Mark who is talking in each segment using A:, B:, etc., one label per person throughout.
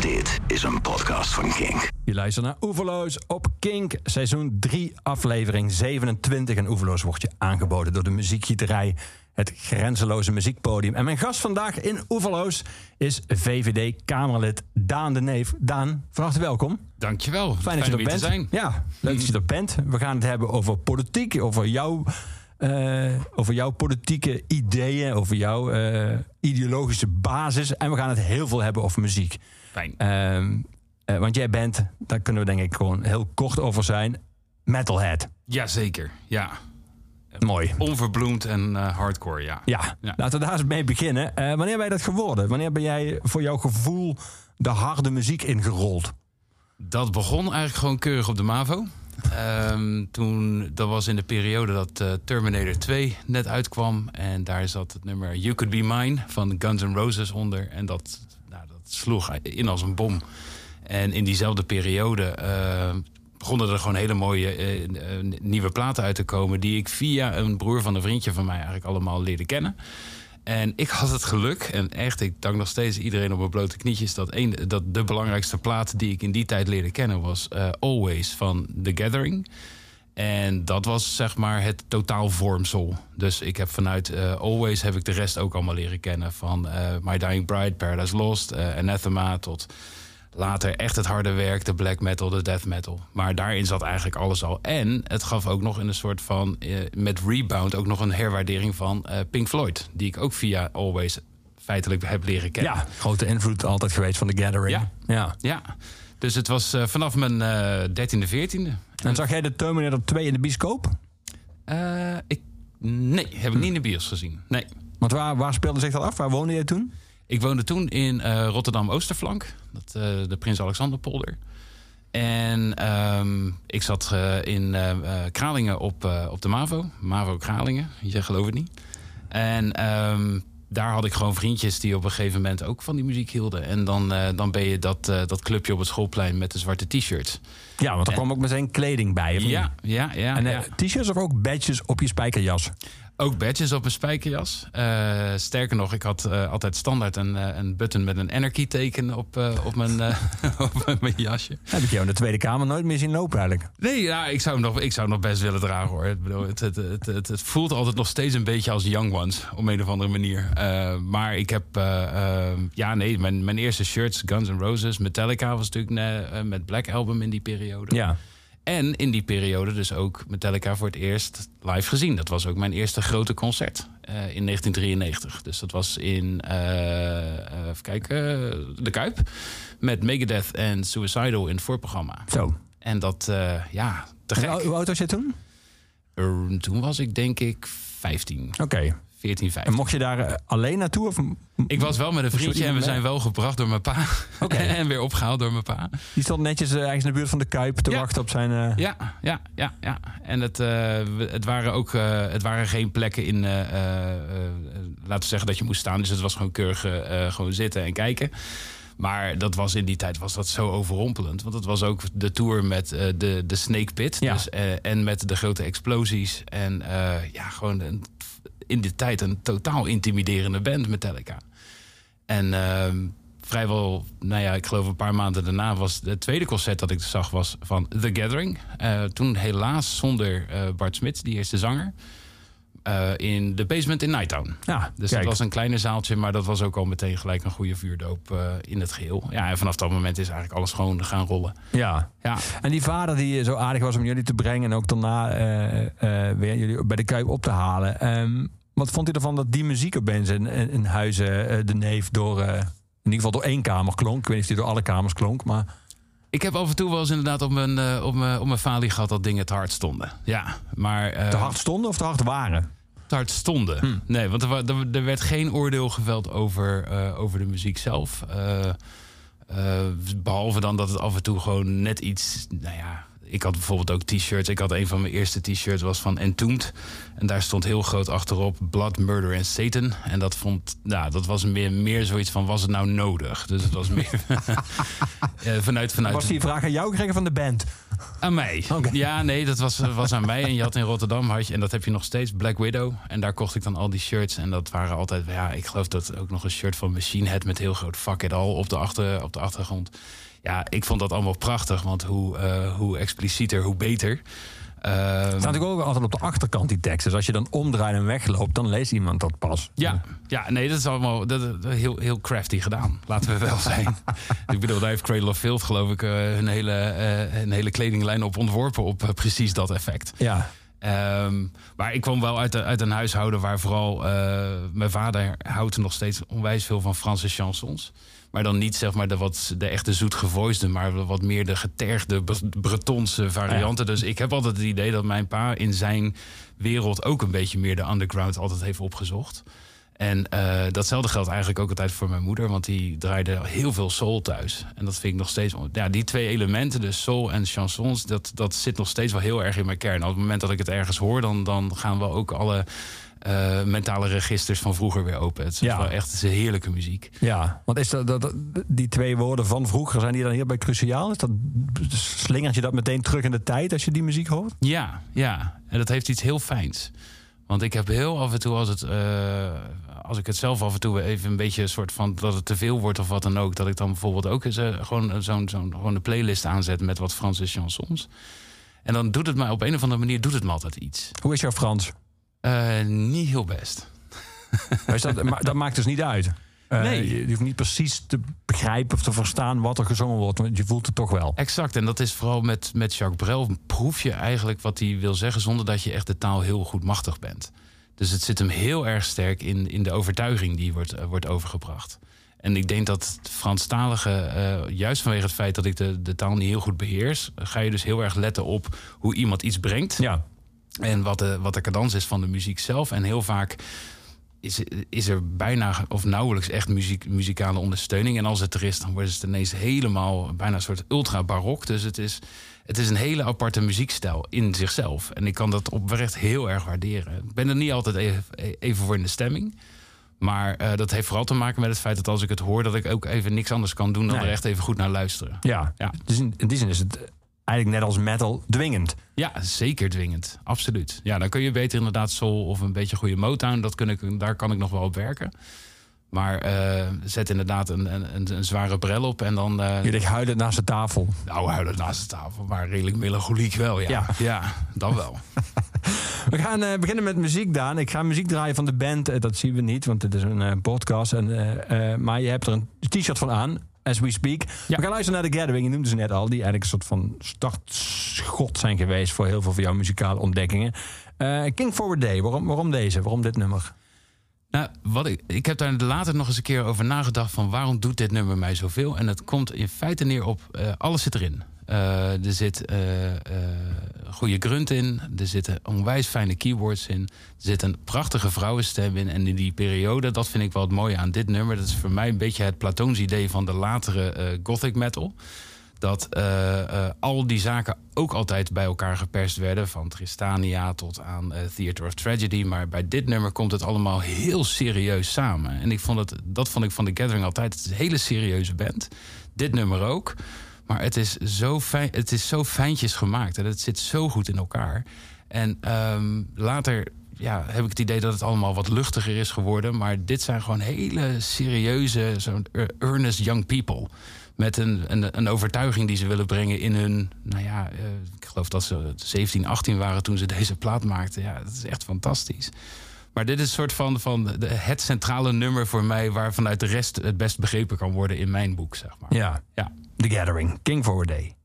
A: Dit is een podcast van Kink.
B: Je luistert naar Oeverloos op Kink, seizoen 3, aflevering 27. En Oeverloos wordt je aangeboden door de muziekgieterij, het grenzeloze muziekpodium. En mijn gast vandaag in Oeverloos is VVD-Kamerlid Daan de Neef. Daan, van harte welkom.
C: Dankjewel.
B: Fijn dat je er bent.
C: zijn.
B: Ja, leuk dat je er bent. We gaan het hebben over politiek, over jouw, eh, over jouw politieke ideeën, over jouw eh, ideologische basis. En we gaan het heel veel hebben over muziek.
C: Fijn.
B: Ehm, eh, want jij bent, daar kunnen we denk ik gewoon heel kort over zijn, metalhead.
C: Jazeker, ja.
B: Mooi.
C: Onverbloemd en eh, hardcore, ja.
B: Ja,
C: Ja.
B: laten we daar eens mee beginnen. Eh, wanneer ben je dat geworden? Wanneer ben jij voor jouw gevoel de harde muziek ingerold?
C: Dat begon eigenlijk gewoon keurig op de MAVO. Ehm, toen, dat was in de periode dat Terminator 2 net uitkwam. En daar zat het nummer You Could Be Mine van Guns N' Roses onder. En dat sloeg in als een bom. En in diezelfde periode eh, begonnen er gewoon hele mooie eh, eh, nieuwe platen uit te komen... die ik via een broer van een vriendje van mij eigenlijk allemaal leerde kennen. En ik had het geluk, en echt, ik dank nog steeds iedereen op mijn blote knietjes... dat, een, dat de belangrijkste plaat die ik in die tijd leerde kennen was Always van The Gathering. En dat was zeg maar het totaalvormsel. Dus ik heb vanuit eh, Always heb ik de rest ook allemaal leren kennen. Van eh, My Dying Bride, Paradise Lost, eh, Anathema tot later echt het harde werk, de black metal, de death metal. Maar daarin zat eigenlijk alles al. En het gaf ook nog in een soort van, met Rebound, ook nog een herwaardering van Pink Floyd. Die ik ook via Always feitelijk heb leren kennen.
B: Ja, grote invloed altijd geweest van The Gathering.
C: Ja.
B: ja.
C: Ja. Dus het was eh, vanaf mijn dertiende, veertiende.
B: En zag jij de Terminator 2 in de bioscoop?
C: Eh, ik, nee, heb ik niet in de bios gezien. Nee.
B: Want waar, waar speelde zich dat af? Waar woonde jij toen?
C: Ik woonde toen in eh, Rotterdam-Oosterflank, dat, eh, de Prins Alexanderpolder. En ehm, ik zat eh, in eh, eh, Kralingen op, eh, op de MAVO, MAVO Kralingen, je gelooft het niet. En ehm, daar had ik gewoon vriendjes die op een gegeven moment ook van die muziek hielden. En dan, eh, dan ben je dat, eh, dat clubje op het schoolplein met de zwarte t-shirts.
B: Ja, want er kwam ook meteen kleding bij.
C: Ja, ja, ja.
B: En eh,
C: ja.
B: t-shirts of ook badges op je spijkerjas?
C: Ook badges op een spijkerjas. Eh, sterker nog, ik had eh, altijd standaard een, eh, een button met een anarchy teken op, op, mijn, op mijn jasje.
B: Heb ik jou in de Tweede Kamer nooit meer zien lopen eigenlijk.
C: Nee, ja, ik, zou hem nog, ik zou hem nog best willen dragen hoor. Ik bedoel, het, het, het, het, voelt altijd nog steeds een beetje als Young Ones. Op een of andere manier. Maar ik heb... eh, eh, ja, nee, mijn, mijn eerste shirts, Guns N' Roses. Metallica was natuurlijk met Black Album in die periode.
B: Ja.
C: En in die periode dus ook Metallica voor het eerst live gezien. Dat was ook mijn eerste grote concert eh, in 1993. Dus dat was in, eh, eh, even kijken, De Kuip. Met Megadeth en Suicidal in het voorprogramma.
B: Zo.
C: En dat, eh, ja, te gek.
B: Hoe oud was jij toen?
C: Toen was ik denk ik 15,
B: Oké.
C: 14,
B: En
C: 15.
B: mocht je daar eh, alleen naartoe? Of,
C: Ik was wel met een vriendje en we zijn wel gebracht door mijn pa. En weer opgehaald door mijn pa.
B: Die stond netjes eh, ergens in de buurt van de Kuip te
C: Ja.
B: wachten op zijn... eh,
C: Ja, ja, ja, ja. En het, het waren ook het waren geen plekken in, laten we zeggen dat je moest staan. Dus het was gewoon keurig gewoon zitten en kijken. Maar dat was in die tijd was dat zo overrompelend. Want het was ook de tour met de, de Snake Pit.
B: Ja.
C: Dus, en met de grote explosies. En ja, gewoon een, in die tijd een totaal intimiderende band, Metallica. En ehm, vrijwel, nou ja, ik geloof een paar maanden daarna was het tweede concert dat ik zag was van The Gathering. Eh, toen helaas zonder eh, Bart Smit, die eerste zanger. eh, in de basement in Nighttown.
B: Ja,
C: Dus
B: kijk.
C: dat was een kleine zaaltje, maar dat was ook al meteen gelijk een goede vuurdoop in het geheel. Ja, en vanaf dat moment is eigenlijk alles gewoon gaan rollen.
B: Ja.
C: Ja,
B: En die vader die zo aardig was om jullie te brengen... en ook daarna weer jullie bij de Kuip op te halen. Ehm, wat vond hij ervan dat die muziek opeens in, in, huizen eh, de neef door... eh, in ieder geval door één kamer klonk. Ik weet niet of die door alle kamers klonk, maar...
C: ik heb af en toe wel eens inderdaad op mijn, eh, op mijn, op mijn falie gehad dat dingen te hard stonden. Ja, maar...
B: Te hard stonden of te hard waren?
C: te hard stonden. Nee, want er, er, er werd geen oordeel geveld over, over de muziek zelf. Eh, eh, behalve dan dat het af en toe gewoon net iets, nou ja, ik had bijvoorbeeld ook t-shirts. Ik had een van mijn eerste t-shirts was van Entombed. En daar stond heel groot achterop Blood, Murder en Satan. En dat vond, nou, dat was meer, meer zoiets van, was het nou nodig? Dus het was meer vanuit, vanuit...
B: Was die vraag aan jou gekregen van de band?
C: Aan mij. Ja, nee, dat was, was aan mij. En je had in Rotterdam, had je, en dat heb je nog steeds, Black Widow. En daar kocht ik dan al die shirts. En dat waren altijd, ja, ik geloof dat ook nog een shirt van Machine Head met heel groot fuck it all op de, achter, op de achtergrond. Ja, ik vond dat allemaal prachtig, want hoe, uh, hoe explicieter, hoe beter.
B: Uh, staat natuurlijk ook altijd op de achterkant die tekst. Dus als je dan omdraait en wegloopt, dan leest iemand dat pas.
C: Ja, ja nee, dat is allemaal dat, dat, heel, heel crafty gedaan. Laten we wel zijn. ik bedoel, daar heeft Cradle of Filth, geloof ik, uh, hun, hele, uh, hun hele kledinglijn op ontworpen op precies dat effect.
B: Ja.
C: Um, maar ik kwam wel uit, de, uit een huishouden waar vooral mijn vader houdt nog steeds onwijs veel van Franse chansons. Maar dan niet zeg maar de, wat, de echte zoetgevoisde, maar wat meer de getergde Bretonse varianten. Dus ik heb altijd het idee dat mijn pa in zijn wereld ook een beetje meer de underground altijd heeft opgezocht. En uh, datzelfde geldt eigenlijk ook altijd voor mijn moeder, want die draaide heel veel soul thuis. En dat vind ik nog steeds. Ja, die twee elementen, dus soul en chansons, dat, dat zit nog steeds wel heel erg in mijn kern. Op het moment dat ik het ergens hoor, dan, dan gaan we ook alle uh, mentale registers van vroeger weer open. Het is ja. wel echt is heerlijke muziek.
B: Ja, want is dat, dat, die twee woorden van vroeger, zijn die dan hierbij cruciaal? Is dat, slingert je dat meteen terug in de tijd als je die muziek hoort?
C: Ja, ja. En dat heeft iets heel fijns. Want ik heb heel af en toe, als, het, uh, als ik het zelf af en toe even een beetje een soort van dat het te veel wordt of wat dan ook, dat ik dan bijvoorbeeld ook eens, uh, gewoon zo'n zo'n gewoon een playlist aanzet met wat Franse chansons. En dan doet het mij op een of andere manier doet het me altijd iets.
B: Hoe is jouw Frans?
C: Uh, niet heel best.
B: dat, maar dat maakt dus niet uit. Uh, nee. Je hoeft niet precies te begrijpen of te verstaan wat er gezongen wordt. Want je voelt het toch wel.
C: Exact. En dat is vooral met, met Jacques Brel. Proef je eigenlijk wat hij wil zeggen. zonder dat je echt de taal heel goed machtig bent. Dus het zit hem heel erg sterk in, in de overtuiging die wordt, uh, wordt overgebracht. En ik denk dat Franstalige, uh, juist vanwege het feit dat ik de, de taal niet heel goed beheers, ga je dus heel erg letten op hoe iemand iets brengt.
B: Ja.
C: En wat de, wat de cadans is van de muziek zelf. En heel vaak is, is er bijna of nauwelijks echt muziek, muzikale ondersteuning. En als het er is, dan wordt het ineens helemaal bijna een soort ultra-barok. Dus het is, het is een hele aparte muziekstijl in zichzelf. En ik kan dat oprecht heel erg waarderen. Ik ben er niet altijd even, even voor in de stemming. Maar uh, dat heeft vooral te maken met het feit dat als ik het hoor, dat ik ook even niks anders kan doen dan nee. er echt even goed naar luisteren.
B: Ja, ja. dus in, in die zin is het eigenlijk net als metal dwingend.
C: Ja, zeker dwingend. Absoluut. Ja, dan kun je beter inderdaad soul of een beetje goede Motown. Dat kun ik, daar kan ik nog wel op werken. Maar uh, zet inderdaad een, een, een, zware bril op en dan... Uh,
B: je ligt huilend naast de tafel.
C: Nou, huilend naast de tafel, maar redelijk melancholiek wel, ja. Ja, ja dan wel.
B: we gaan uh, beginnen met muziek, Daan. Ik ga muziek draaien van de band. dat zien we niet, want het is een podcast. En, maar je hebt er een t-shirt van aan as we speak. Ja. We gaan luisteren naar The Gathering. Je noemde ze net al. Die eigenlijk een soort van startschot zijn geweest... voor heel veel van jouw muzikale ontdekkingen. Uh, King Forward Day. Waarom, waarom deze? Waarom dit nummer?
C: Nou, wat ik, ik heb daar later nog eens een keer over nagedacht... van waarom doet dit nummer mij zoveel? En het komt in feite neer op... Uh, alles zit erin. Uh, er zit goede grunt in. Er zitten onwijs fijne keyboards in. Er zit een prachtige vrouwenstem in. En in die periode, dat vind ik wel het mooie aan dit nummer. Dat is voor mij een beetje het Platoons idee van de latere gothic metal. Dat al die zaken ook altijd bij elkaar geperst werden. Van Tristania tot aan Theater of Tragedy. Maar bij dit nummer komt het allemaal heel serieus samen. En ik vond het, dat vond ik van The Gathering altijd. Het is een hele serieuze band. Dit nummer ook. Maar het is zo, fijn, het is zo fijntjes gemaakt. En het zit zo goed in elkaar. En um, later ja, heb ik het idee dat het allemaal wat luchtiger is geworden. Maar dit zijn gewoon hele serieuze, zo'n earnest young people. Met een, een, een, overtuiging die ze willen brengen in hun. Nou ja, uh, ik geloof dat ze 17, 18 waren toen ze deze plaat maakten. Ja, dat is echt fantastisch. Maar dit is een soort van, van de, het centrale nummer voor mij... waar vanuit de rest het best begrepen kan worden in mijn boek, zeg maar.
B: Ja,
C: ja.
B: The Gathering, King Forward Day.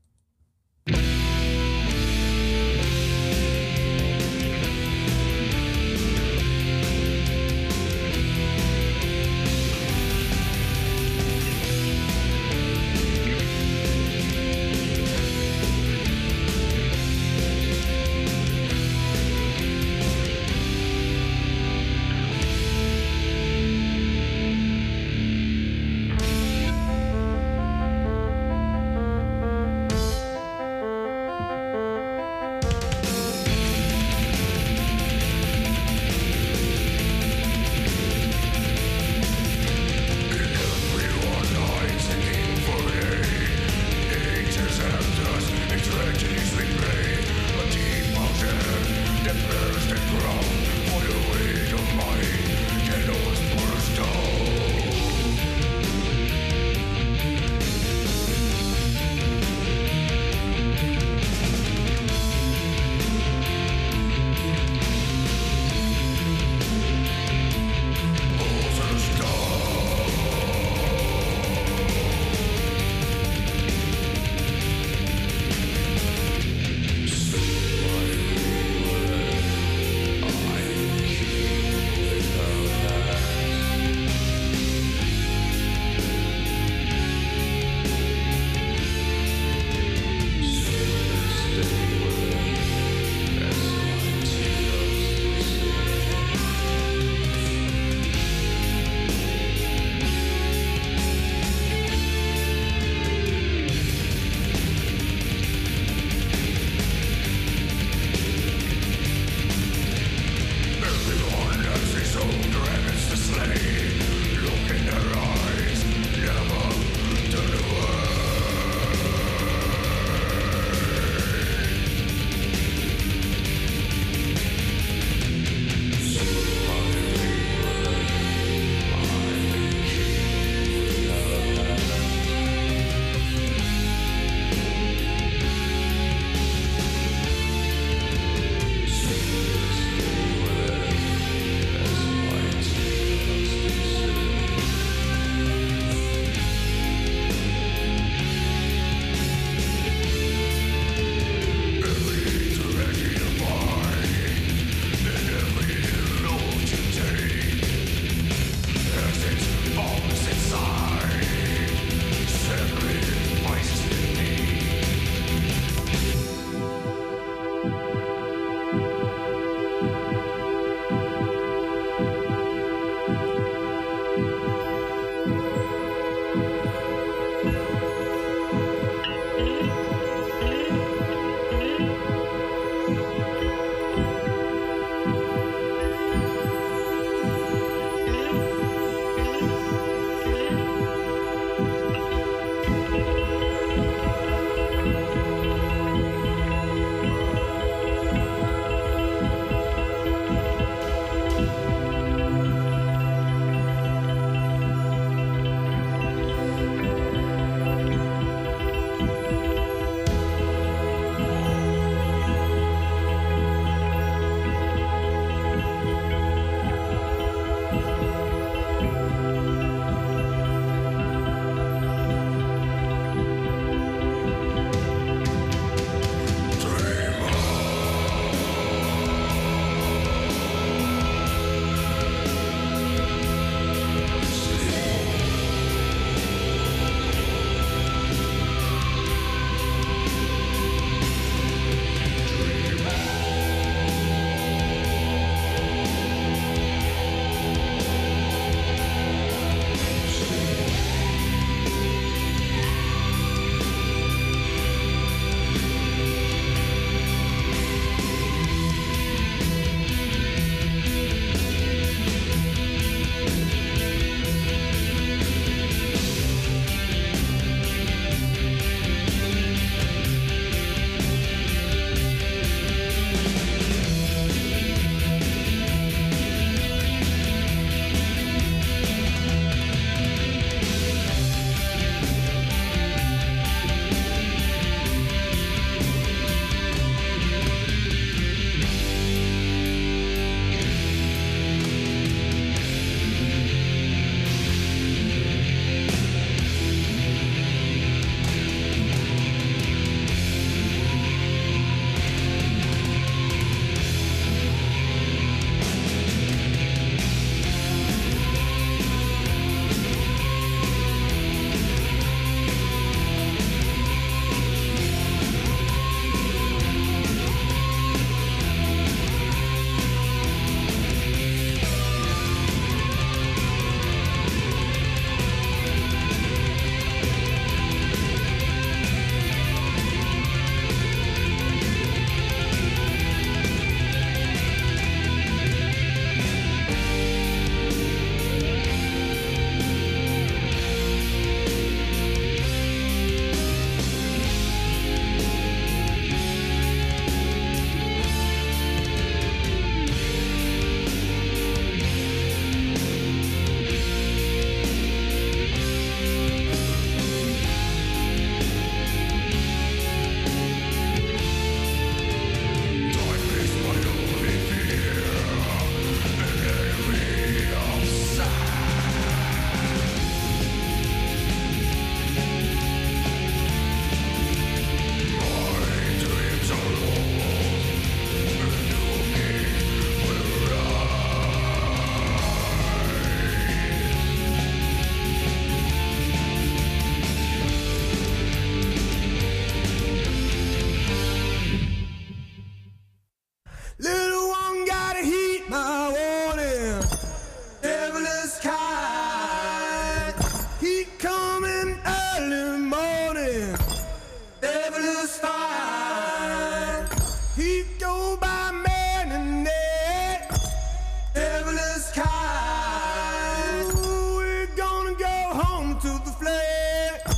B: the flame,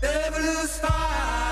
B: devilish fire.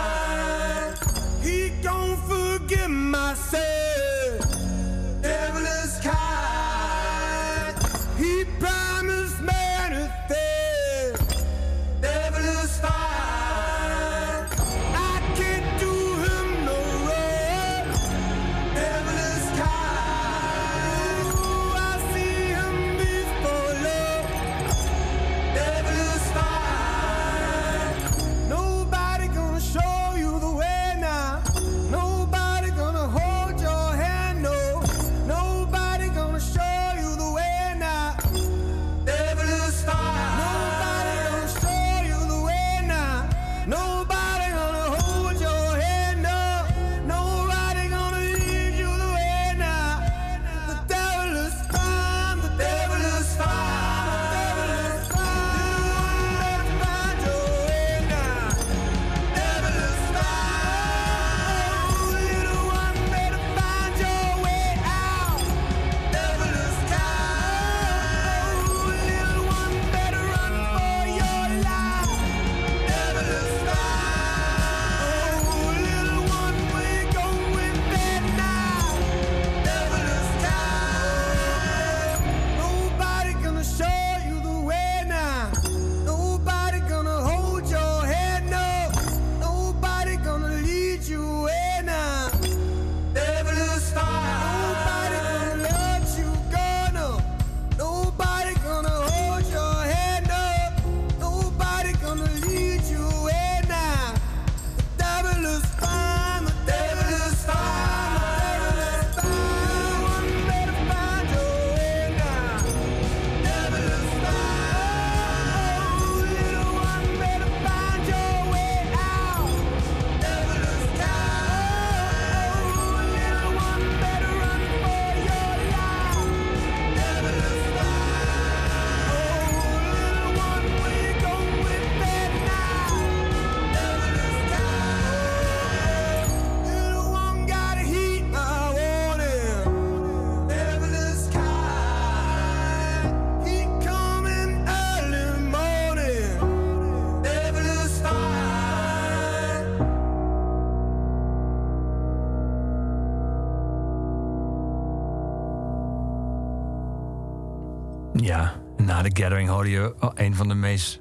B: Je een van de meest,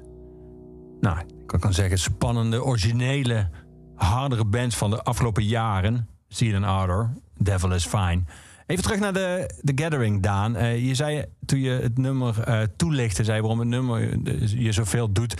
B: nou, ik kan zeggen, spannende, originele, hardere bands van de afgelopen jaren. Seed Ardor, Devil is Fine. Even terug naar de, The Gathering, Daan. Uh, je zei toen je het nummer uh, toelichtte, zei waarom het nummer je zoveel doet.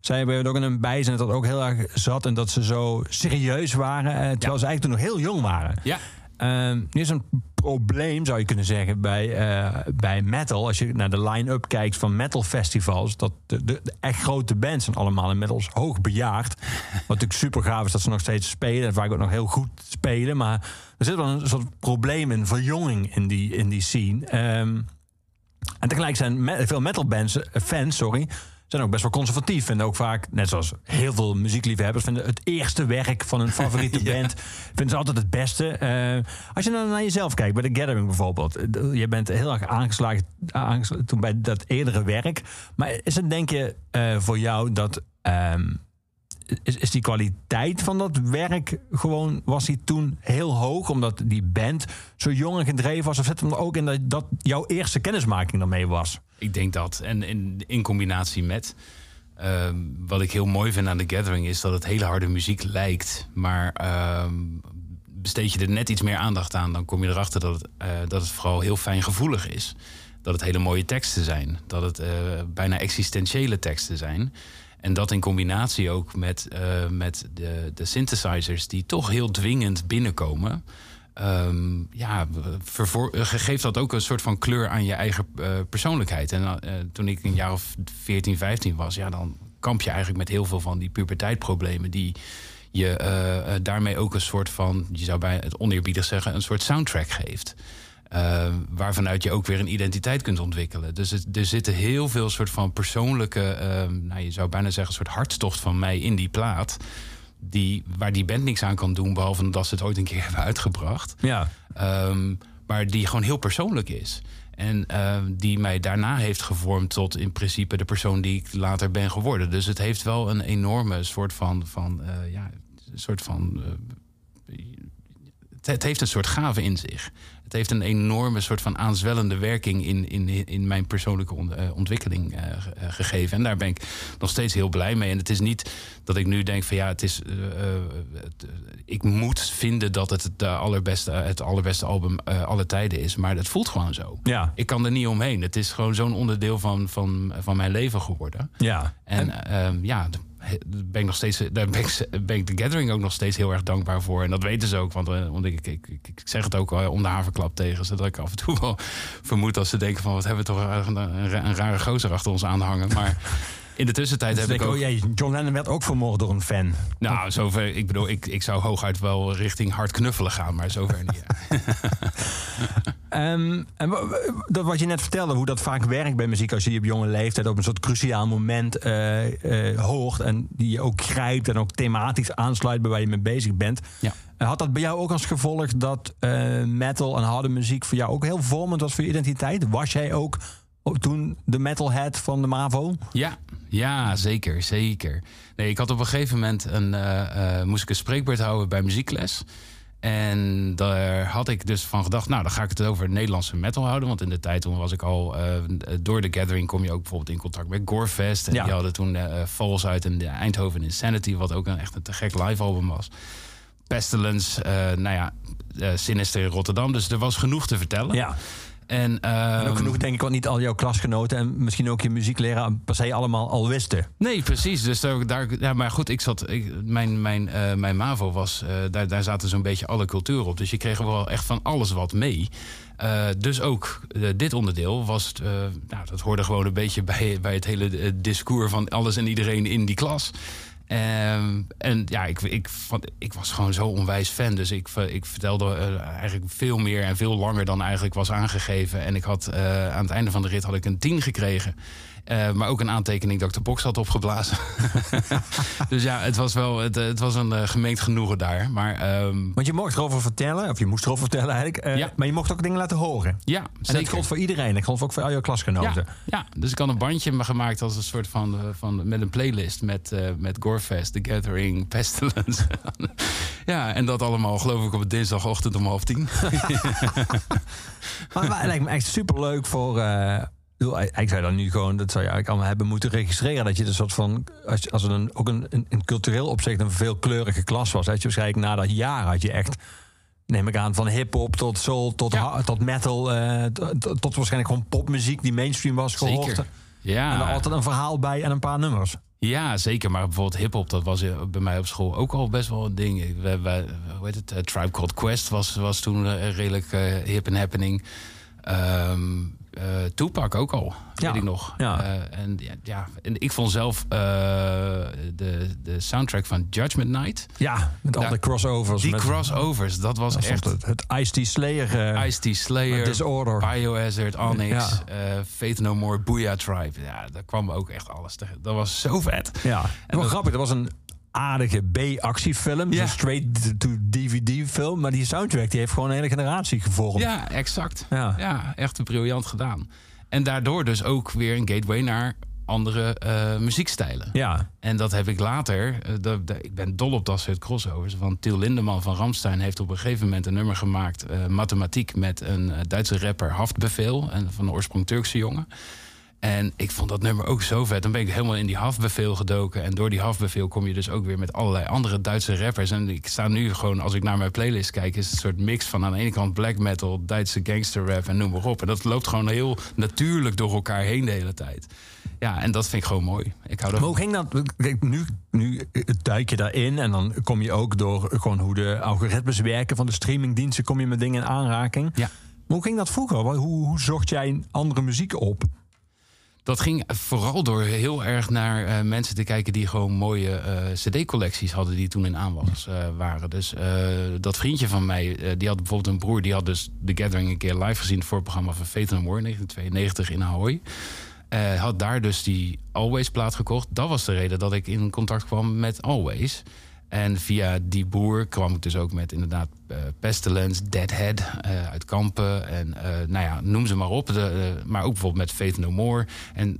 B: Zij hebben ook in een bijzin dat ook heel erg zat en dat ze zo serieus waren. Uh, terwijl ja. ze eigenlijk toen nog heel jong waren.
C: Ja.
B: Uh, nu is een probleem, zou je kunnen zeggen, bij, uh, bij metal. Als je naar de line-up kijkt van metal festivals, dat de, de, echt grote bands zijn allemaal inmiddels hoog bejaard. Wat natuurlijk super gaaf is dat ze nog steeds spelen en vaak ook nog heel goed spelen. Maar er zit wel een soort probleem in verjonging in die, in die scene. Um, en tegelijk zijn veel metal bands, fans, sorry, zijn ook best wel conservatief. Vinden ook vaak, net zoals heel veel muziekliefhebbers, vinden het eerste werk van hun favoriete ja. band vinden ze altijd het beste. Uh, als je dan naar jezelf kijkt, bij The Gathering bijvoorbeeld. Je bent heel erg aangeslagen, aangeslagen toen bij dat eerdere werk. Maar is het denk je uh, voor jou dat. Um, is, die kwaliteit van dat werk gewoon, was die toen heel hoog, omdat die band zo jong en gedreven was? Of zit hem ook in dat, dat jouw eerste kennismaking daarmee was?
C: Ik denk dat. En in, in combinatie met. Uh, wat ik heel mooi vind aan The Gathering is dat het hele harde muziek lijkt. Maar uh, besteed je er net iets meer aandacht aan, dan kom je erachter dat het, uh, dat het vooral heel fijn gevoelig is. Dat het hele mooie teksten zijn. Dat het uh, bijna existentiële teksten zijn. En dat in combinatie ook met, uh, met de, de synthesizers die toch heel dwingend binnenkomen. Um, ja, geeft dat ook een soort van kleur aan je eigen uh, persoonlijkheid. En uh, toen ik een jaar of 14, 15 was, ja, dan kamp je eigenlijk met heel veel van die puberteitproblemen die je daarmee ook een soort van, je zou bij het oneerbiedig zeggen, een soort soundtrack geeft. Uh, waarvanuit je ook weer een identiteit kunt ontwikkelen. Dus het, er zitten heel veel soort van persoonlijke, uh, nou, je zou bijna zeggen, een soort hartstocht van mij in die plaat. Die, waar die band niks aan kan doen, behalve dat ze het ooit een keer hebben uitgebracht.
B: Ja.
C: Um, maar die gewoon heel persoonlijk is. En uh, die mij daarna heeft gevormd tot in principe de persoon die ik later ben geworden. Dus het heeft wel een enorme soort van, van ja, soort van. Het, het, heeft een soort gave in zich. Het heeft een enorme soort van aanzwellende werking in, in, in mijn persoonlijke ontwikkeling uh, gegeven. En daar ben ik nog steeds heel blij mee. En het is niet dat ik nu denk van ja, het is. Het, ik moet vinden dat het de allerbeste, het allerbeste album alle tijden is. Maar het voelt gewoon zo.
B: Ja.
C: Ik kan er niet omheen. Het is gewoon zo'n onderdeel van, van, van mijn leven geworden.
B: Ja.
C: En, en ja ben ik nog steeds, daar ben ik, de Gathering ook nog steeds heel erg dankbaar voor. En dat weten ze ook, want, want ik, ik, ik, zeg het ook om de haverklap tegen. Zodat ik af en toe wel vermoed als ze denken van... wat hebben we toch een, een, een rare gozer achter ons aanhangen. Maar in de tussentijd
B: dus
C: heb ik ook...
B: Oh jee, John Lennon werd ook vermoord door een fan.
C: Nou, zover... Ik bedoel, ik, ik zou hooguit wel richting hard knuffelen gaan, maar zover niet.
B: um, en dat wat je net vertelde, hoe dat vaak werkt bij muziek... als je op jonge leeftijd op een soort cruciaal moment uh, uh, hoort... en die je ook grijpt en ook thematisch aansluit bij waar je mee bezig bent...
C: Ja.
B: Had dat bij jou ook als gevolg dat uh, metal en harde muziek voor jou ook heel vormend was voor je identiteit? Was jij ook toen de metalhead van de MAVO?
C: Ja, ja zeker, zeker. Nee, ik had op een gegeven moment een, uh, uh, moest ik een spreekbeurt houden bij muziekles. En daar had ik dus van gedacht, nou, dan ga ik het over Nederlandse metal houden. Want in de tijd toen was ik al, uh, door de Gathering kom je ook bijvoorbeeld in contact met Gorefest. En ja. die hadden toen Falls uit en Eindhoven Insanity, wat ook een, echt een te gek live album was. Pestilence, nou ja, Sinister in Rotterdam. Dus er was genoeg te vertellen.
B: Ja.
C: En, um,
B: en, ook genoeg, denk ik, wat niet al jouw klasgenoten en misschien ook je muziekleraar per se allemaal al wisten.
C: Nee, precies. Dus daar, daar ja, maar goed, ik zat, ik, mijn, mijn, uh, mijn MAVO was, uh, daar, daar zaten zo'n beetje alle culturen op. Dus je kreeg wel echt van alles wat mee. Uh, dus ook dit onderdeel was, nou, dat hoorde gewoon een beetje bij, bij het hele discours van alles en iedereen in die klas. Um, en ja, ik, ik, vond, ik was gewoon zo onwijs fan. Dus ik, ik vertelde uh, eigenlijk veel meer en veel langer dan eigenlijk was aangegeven. En ik had uh, aan het einde van de rit had ik een 10 gekregen. Uh, maar ook een aantekening dat ik de box had opgeblazen. dus ja, het was wel het, het was een uh, gemeend genoegen daar. Maar, um...
B: Want je mocht erover vertellen, of je moest erover vertellen eigenlijk. Uh,
C: ja.
B: Maar je mocht ook dingen laten horen.
C: Ja,
B: en
C: zeker.
B: dat geldt voor iedereen. Dat geldt ook voor al jouw klasgenoten.
C: Ja, ja. dus ik had een bandje gemaakt als een soort van, van met een playlist met, met Gorefest, The Gathering, Pestilence. ja, en dat allemaal geloof ik op dinsdagochtend om half tien.
B: maar, maar het lijkt me echt super leuk voor bedoel, eigenlijk zou dan nu gewoon, dat zou je eigenlijk allemaal hebben moeten registreren. Dat je een soort van, als, als het een, ook een, een, een cultureel opzicht een veelkleurige klas was. Dat je waarschijnlijk na dat jaar had je echt, neem ik aan, van hip-hop tot soul, tot,
C: Ja.
B: tot metal, eh, tot, tot waarschijnlijk gewoon popmuziek die mainstream was gehoord.
C: Zeker. Ja.
B: En er altijd een verhaal bij en een paar nummers.
C: Ja, zeker. Maar bijvoorbeeld hip-hop, dat was eh, bij mij op school ook al best wel een ding. We, we, hoe heet het? eh, Tribe Called Quest was, was toen eh, redelijk hip en happening. Ehm eh, Tupac ook al,
B: Ja,
C: weet ik nog.
B: ja.
C: Eh, en, ja, ja, en ik vond zelf eh, de, de soundtrack van Judgment Night.
B: Ja, met al die crossovers.
C: Die
B: met,
C: crossovers, dat was
B: dat
C: echt...
B: Het, het Ice-T Slayer.
C: Ice-T Slayer,
B: Disorder.
C: Biohazard, Onyx, Faith No More, Booyah Tribe. Ja, daar kwam ook echt alles tegen. Dat was zo vet.
B: Ja, en
C: dat-
B: grappig. Dat was een aardige B-actiefilm.
C: Ja.
B: Een straight-to-DVD film. Maar die soundtrack die heeft gewoon een hele generatie gevormd.
C: Ja, exact.
B: Ja.
C: Ja, echt briljant gedaan. En daardoor dus ook weer een gateway naar andere eh, muziekstijlen.
B: Ja.
C: En dat heb ik later. eh, ik ben dol op dat soort crossovers. Want Til Lindemann van Ramstein heeft op een gegeven moment een nummer gemaakt. eh, mathematiek met een Duitse rapper Haftbefehl. En van de oorsprong Turkse jongen. En ik vond dat nummer ook zo vet. Dan ben ik helemaal in die Haftbefehl gedoken. En door die Haftbefehl kom je dus ook weer met allerlei andere Duitse rappers. En ik sta nu gewoon, als ik naar mijn playlist kijk... is het een soort mix van aan de ene kant black metal... Duitse gangster rap en noem maar op. En dat loopt gewoon heel natuurlijk door elkaar heen de hele tijd. Ja, en dat vind ik gewoon mooi. Ik hou
B: Maar hoe ging dat? Kijk, nu, nu duik je daarin en dan kom je ook door gewoon hoe de algoritmes werken van de streamingdiensten, kom je met dingen in aanraking.
C: Ja.
B: Maar hoe ging dat vroeger? Hoe, hoe zocht jij andere muziek op?
C: Dat ging vooral door heel erg naar eh, mensen te kijken die gewoon mooie eh, CD-collecties hadden die toen in aanwas eh, waren. Dus dat vriendje van mij, die had bijvoorbeeld een broer, die had dus The Gathering een keer live gezien voor het programma van No More 1992 in Ahoy. Had daar dus die Always plaat gekocht. Dat was de reden dat ik in contact kwam met Always. En via die boer kwam ik dus ook met inderdaad eh, Pestilence, Deadhead eh, uit Kampen. En eh, nou ja, noem ze maar op. De, maar ook bijvoorbeeld met Faith No More. En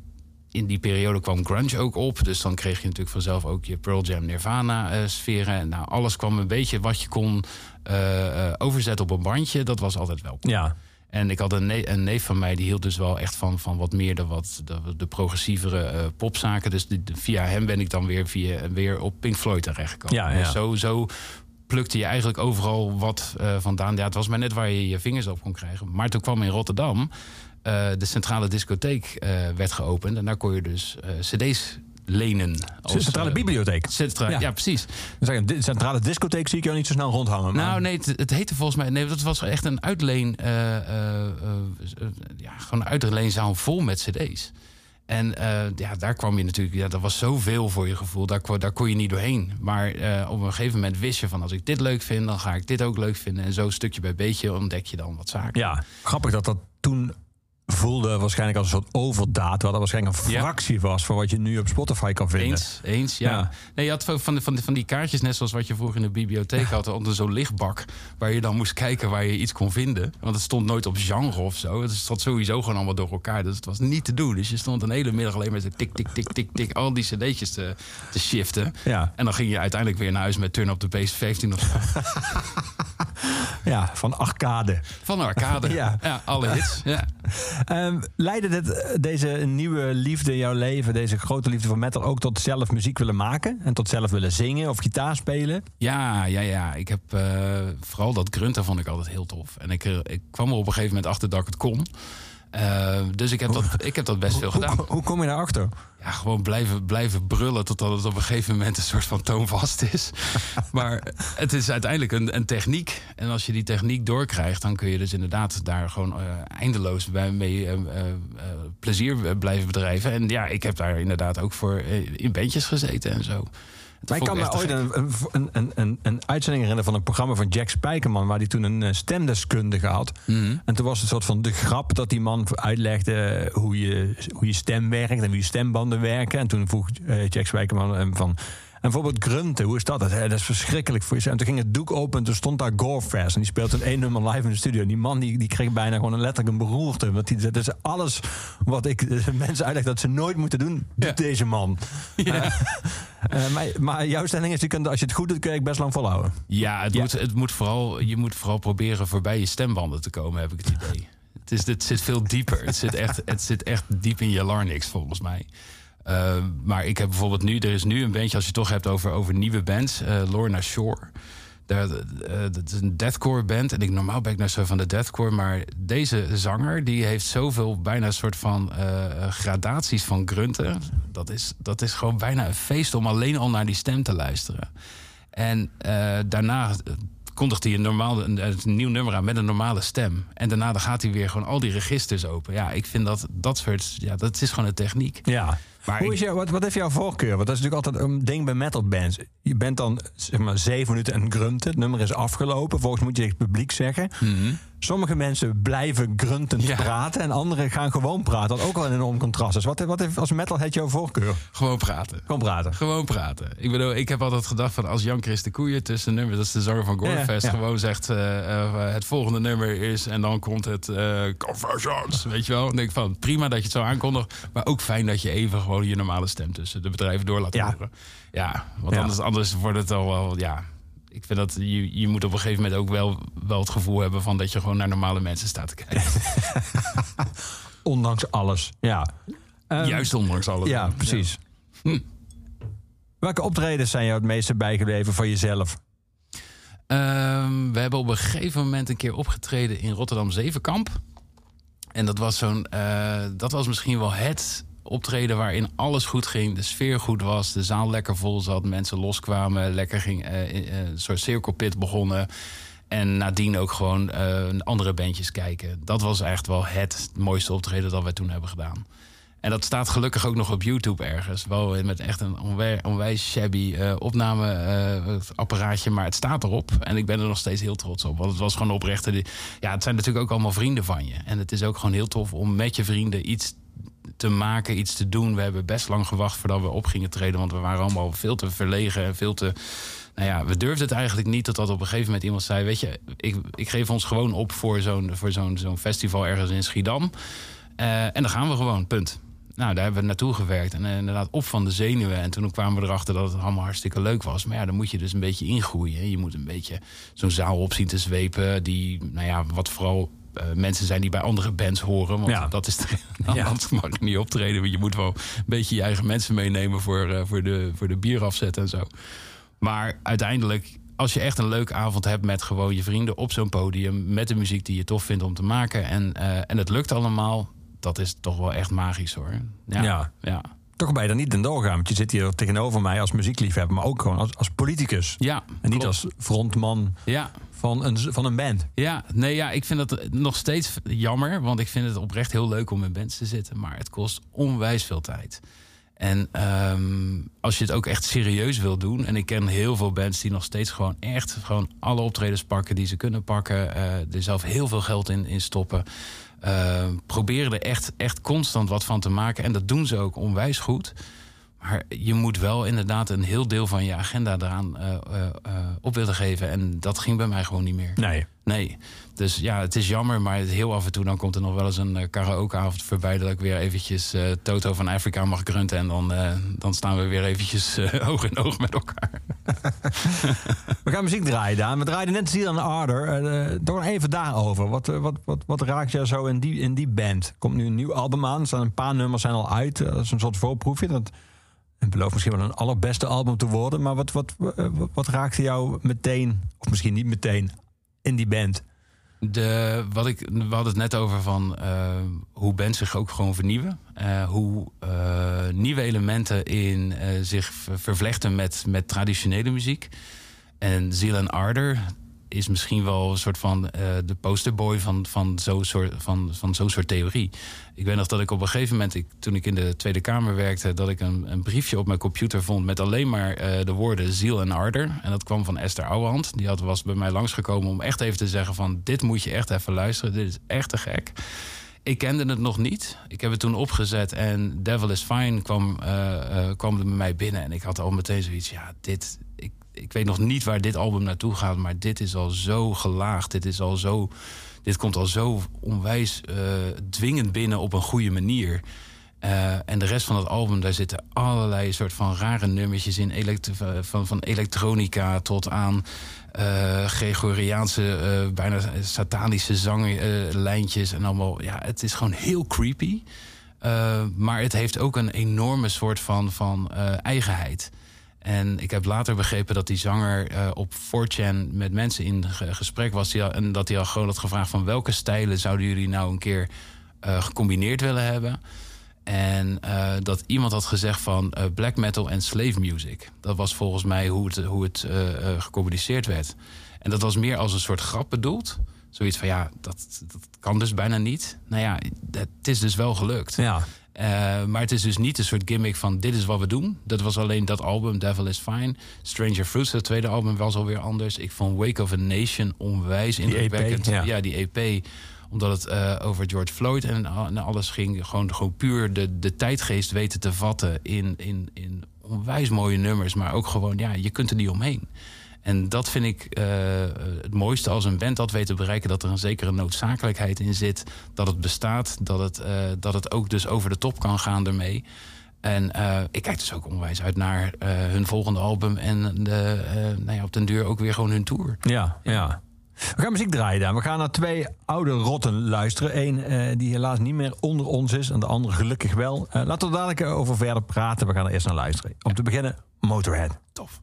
C: in die periode kwam grunge ook op. Dus dan kreeg je natuurlijk vanzelf ook je Pearl Jam Nirvana eh, sferen. En nou, alles kwam een beetje wat je kon overzetten op een bandje. Dat was altijd welkom.
B: Ja.
C: En ik had een, ne- een neef van mij die hield dus wel echt van, van wat meer de, wat, de, de progressievere eh, popzaken. Dus de- via hem ben ik dan weer, via, weer op Pink Floyd terechtgekomen.
B: Ja, ja.
C: Dus zo, zo plukte je eigenlijk overal wat eh, vandaan. Ja, het was maar net waar je je vingers op kon krijgen. Maar toen kwam in Rotterdam eh, de centrale discotheek werd geopend. En daar kon je dus cd's lenen.
B: De centrale bibliotheek.
C: centra-
B: Ja.
C: ja. precies.
B: De centrale discotheek zie ik jou niet zo snel rondhangen. maar-
C: Nou, nee, het, het heette volgens mij. Nee, dat was echt een uitleen. eh, ja, gewoon een uitleenzaal vol met CD's. En ja, daar kwam je natuurlijk. Ja, dat was zoveel voor je gevoel. Daar, kon- daar kon je niet doorheen. Maar eh, op een gegeven moment wist je van als ik dit leuk vind, dan ga ik dit ook leuk vinden. En zo stukje bij beetje ontdek je dan wat zaken.
B: Ja, grappig dat dat toen voelde waarschijnlijk als een soort overdaad. Wat dat waarschijnlijk een
C: Ja.
B: fractie was van wat je nu op Spotify kan vinden.
C: Eens, eens, ja.
B: Ja.
C: Nee, je had van, van, van, van die kaartjes, net zoals wat je vroeger in de bibliotheek had, onder zo'n lichtbak, waar je dan moest kijken waar je iets kon vinden. Want het stond nooit op genre of zo. Het stond sowieso gewoon allemaal door elkaar. Dus het was niet te doen. Dus je stond een hele middag alleen maar zo tik, tik, tik, tik, tik, al die cd'tjes te, te shiften.
B: Ja.
C: En dan ging je uiteindelijk weer naar huis met Turn Up the Bass 15 of zo.
B: Ja, van arcade.
C: Van de arcade.
B: Ja.
C: Ja, alle hits. Ja.
B: Ehm, leidde dit, deze nieuwe liefde in jouw leven, deze grote liefde voor metal, ook tot zelf muziek willen maken? En tot zelf willen zingen of gitaar spelen?
C: Ja, ja, ja. Ik heb eh, vooral dat grunten vond ik altijd heel tof. En ik, eh, ik kwam er op een gegeven moment achter dat ik het kon. Eh, dus ik heb, dat, ik heb dat best veel gedaan.
B: Hoe, hoe kom je daarachter?
C: Ja, gewoon blijven, blijven brullen totdat het op een gegeven moment een soort van toonvast is. maar het is uiteindelijk een, een techniek. En als je die techniek doorkrijgt, dan kun je dus inderdaad daar gewoon eh, eindeloos bij mee eh, plezier blijven bedrijven. En ja, ik heb daar inderdaad ook voor in bandjes gezeten en zo.
B: Ik kan me ooit een, een, een, een uitzending herinneren van een programma van Jack Spijkerman, waar hij toen een eh, stemdeskundige had.
C: Mhm.
B: En toen was het een soort van de grap dat die man uitlegde hoe je, hoe je stem werkt en hoe je stembanden werken. En toen vroeg eh, Jack Spijkerman hem van. En bijvoorbeeld grunten, hoe is dat? Dat, dat is verschrikkelijk voor je. En toen ging het doek open en toen stond daar Gorefest. En die speelde een één nummer live in de studio. En die man die, die kreeg bijna gewoon een letterlijk een beroerte. Want die, dat is alles wat ik de mensen uitleg dat ze nooit moeten doen, doet
C: Ja.
B: deze man.
C: Ja.
B: Eh, maar, maar jouw stelling is, je kunt, als je het goed doet, kun je het best lang volhouden.
C: Ja, het
B: Ja.
C: Moet, het moet vooral, je moet vooral proberen voorbij je stembanden te komen, heb ik het idee. Het, is, het zit veel dieper. het, zit echt, het zit echt diep in je larynx, volgens mij. Uh, maar ik heb bijvoorbeeld nu, er is nu een bandje, als je het toch hebt over, over nieuwe bands, uh, Lorna Shore. Uh, dat is een deathcore band. En ik normaal ben ik naar zo van de deathcore. Maar deze zanger die heeft zoveel bijna een soort van gradaties van grunten. Dat is, dat is gewoon bijna een feest om alleen al naar die stem te luisteren. En daarna kondigt hij een, normaal, een, een, nieuw nummer aan met een normale stem. En daarna dan gaat hij weer gewoon al die registers open. Ja, ik vind dat dat soort. Ja, dat is gewoon een techniek.
B: Ja. Maar Hoe is wat, wat heeft jouw voorkeur? Want dat is natuurlijk altijd een ding bij metal bands. Je bent dan zeg maar zeven minuten en grunten. Het nummer is afgelopen. Volgens moet je het publiek zeggen.
C: Mm
B: Sommige mensen blijven gruntend praten en anderen gaan gewoon praten. Wat ook wel een enorm contrast is. Wat, wat heeft als metalhead jouw voorkeur?
C: Gewoon praten.
B: Gewoon praten.
C: Gewoon praten. Ik bedoel, ik heb altijd gedacht van als Jan Chris de Koeien tussen nummers, dat is de zanger van Gorefest, gewoon zegt uh, uh, het volgende nummer is en dan komt het uh, Confessions, weet je wel. Dan denk ik van prima dat je het zo aankondigt, maar ook fijn dat je even gewoon je normale stem tussen de bedrijven door laat horen. Ja, want anders, anders wordt het al wel, ja, ik vind dat je, je moet op een gegeven moment ook wel, wel het gevoel hebben van dat je gewoon naar normale mensen staat te kijken.
B: ondanks alles, ja.
C: Um, Juist ondanks alles.
B: Ja, precies. Hm. Welke optredens zijn jou het meeste bijgebleven van jezelf?
C: Um, we hebben op een gegeven moment een keer opgetreden in Rotterdam Zevenkamp. En dat was zo'n. Uh, dat was misschien wel het optreden waarin alles goed ging, de sfeer goed was, de zaal lekker vol zat, mensen loskwamen, lekker ging, uh, een soort cirkelpit begonnen. En nadien ook gewoon andere bandjes kijken. Dat was echt wel het mooiste optreden dat wij toen hebben gedaan. En dat staat gelukkig ook nog op YouTube ergens. Wel met echt een onwijs, shabby uh, opnameapparaatje. maar het staat erop. En ik ben er nog steeds heel trots op. Want het was gewoon oprechte. Ja, het zijn natuurlijk ook allemaal vrienden van je. En het is ook gewoon heel tof om met je vrienden iets te maken, iets te doen. We hebben best lang gewacht voordat we op gingen treden. Want we waren allemaal veel te verlegen en veel te. Nou ja, we durfden het eigenlijk niet. Totdat op een gegeven moment iemand zei: Weet je, ik, ik geef ons gewoon op voor zo'n zo'n zo'n festival ergens in Schiedam. Uh, en dan gaan we gewoon, punt. Nou, daar hebben we naartoe gewerkt. En uh, inderdaad op van de zenuwen. En toen kwamen we erachter dat het allemaal hartstikke leuk was. Maar ja, dan moet je dus een beetje ingroeien. Je moet een beetje zo'n zaal op zien te zwepen. Die, nou ja, wat vooral mensen zijn die bij andere bands horen. Want ja. dat is de, ja. anders mag ik niet optreden. Je moet wel een beetje je eigen mensen meenemen voor, uh, voor, de, voor de bierafzet en zo. Maar uiteindelijk, als je echt een leuke avond hebt met gewoon je vrienden op zo'n podium. Met de muziek die je tof vindt om te maken. En, uh, en het lukt allemaal. Dat is toch wel echt magisch hoor.
B: Ja. ja.
C: ja.
B: Toch ben je dan niet in doorgaan. Want je zit hier tegenover mij als muziekliefhebber. Maar ook gewoon als, als politicus.
C: Ja,
B: en niet klopt. als frontman.
C: Ja
B: van een, van een band.
C: Ja, nee, ja, ik vind dat nog steeds jammer. Want ik vind het oprecht heel leuk om in bands te zitten. Maar het kost onwijs veel tijd. En um, als je het ook echt serieus wil doen. En ik ken heel veel bands die nog steeds gewoon echt gewoon alle optredens pakken die ze kunnen pakken. Uh, er zelf heel veel geld in, in stoppen. Uh, proberen er echt, echt constant wat van te maken. En dat doen ze ook onwijs goed. Maar je moet wel inderdaad een heel deel van je agenda eraan uh, uh, op willen geven. En dat ging bij mij gewoon niet meer.
B: Nee.
C: Nee. Dus ja, het is jammer, maar heel af en toe dan komt er nog wel eens een uh, karaokeavond voorbij... dat ik weer eventjes Toto van Afrika mag grunten. En dan, dan staan we weer eventjes oog in oog met elkaar.
B: we gaan muziek draaien, Daan. We draaiden net en Arder. door even daarover. Wat, wat, wat, wat raakt jou zo in die, in die band? Komt nu een nieuw album aan. Er staan een paar nummers zijn al uit. Dat is een soort voorproefje. Dat het belooft misschien wel een allerbeste album te worden. Maar wat, wat, wat, wat raakte jou meteen, of misschien niet meteen, in die band?
C: De, wat ik, we hadden het net over van uh, hoe bands zich ook gewoon vernieuwen. Uh, hoe uh, nieuwe elementen in zich vervlechten met, met traditionele muziek. En Ziel en Arder, is misschien wel een soort van uh, de posterboy van, van zo'n soort, van, van zo'n soort theorie. Ik weet nog dat ik op een gegeven moment, ik, toen ik in de Tweede Kamer werkte, dat ik een, een briefje op mijn computer vond met alleen maar uh, de woorden ziel en arder. En dat kwam van Esther Ouwehand. Die had, was bij mij langsgekomen om echt even te zeggen van dit moet je echt even luisteren. Dit is echt te gek. Ik kende het nog niet. Ik heb het toen opgezet en Devil is Fine kwam, uh, kwam er bij mij binnen. En ik had al meteen zoiets, ja, dit, ik weet nog niet waar dit album naartoe gaat, maar dit is al zo gelaagd. Dit is al zo. Dit komt al zo onwijs uh, dwingend binnen op een goede manier. Uh, en de rest van het album, daar zitten allerlei soort van rare nummertjes in. van, van elektronica tot aan Gregoriaanse, bijna satanische zanglijntjes. en allemaal, ja, het is gewoon heel creepy. maar het heeft ook een enorme soort van, van eigenheid. En ik heb later begrepen dat die zanger uh, op 4chan met mensen in gesprek was. En dat hij al gewoon had gevraagd van welke stijlen zouden jullie nou een keer uh, gecombineerd willen hebben. En uh, dat iemand had gezegd van black metal en slave music. Dat was volgens mij hoe het, hoe het gecommuniceerd werd. En dat was meer als een soort grap bedoeld. Zoiets van ja, dat, dat kan dus bijna niet. Nou ja, het is dus wel gelukt.
B: Ja.
C: Uh, maar het is dus niet een soort gimmick van dit is wat we doen. Dat was alleen dat album, Devil is Fine. Stranger Fruits, het tweede album, was alweer anders. Ik vond Wake of a Nation onwijs indrukwekkend.
B: Ja.
C: ja. die EP omdat het uh, over George Floyd en, en, alles ging. Gewoon, gewoon puur de, de tijdgeest weten te vatten in, in, in onwijs mooie nummers. Maar ook gewoon, ja, je kunt er niet omheen. En dat vind ik uh, het mooiste als een band dat weet te bereiken... dat er een zekere noodzakelijkheid in zit, dat het bestaat... dat het, uh, dat het ook dus over de top kan gaan ermee. En uh, ik kijk dus ook onwijs uit naar hun volgende album... en de, nou ja, op den duur ook weer gewoon hun tour.
B: Ja, ja. We gaan muziek draaien dan. We gaan naar twee oude rotten luisteren. Eén die helaas niet meer onder ons is en de andere gelukkig wel. laten we dadelijk over verder praten. We gaan er eerst naar luisteren. Om te beginnen, Motorhead.
C: Tof.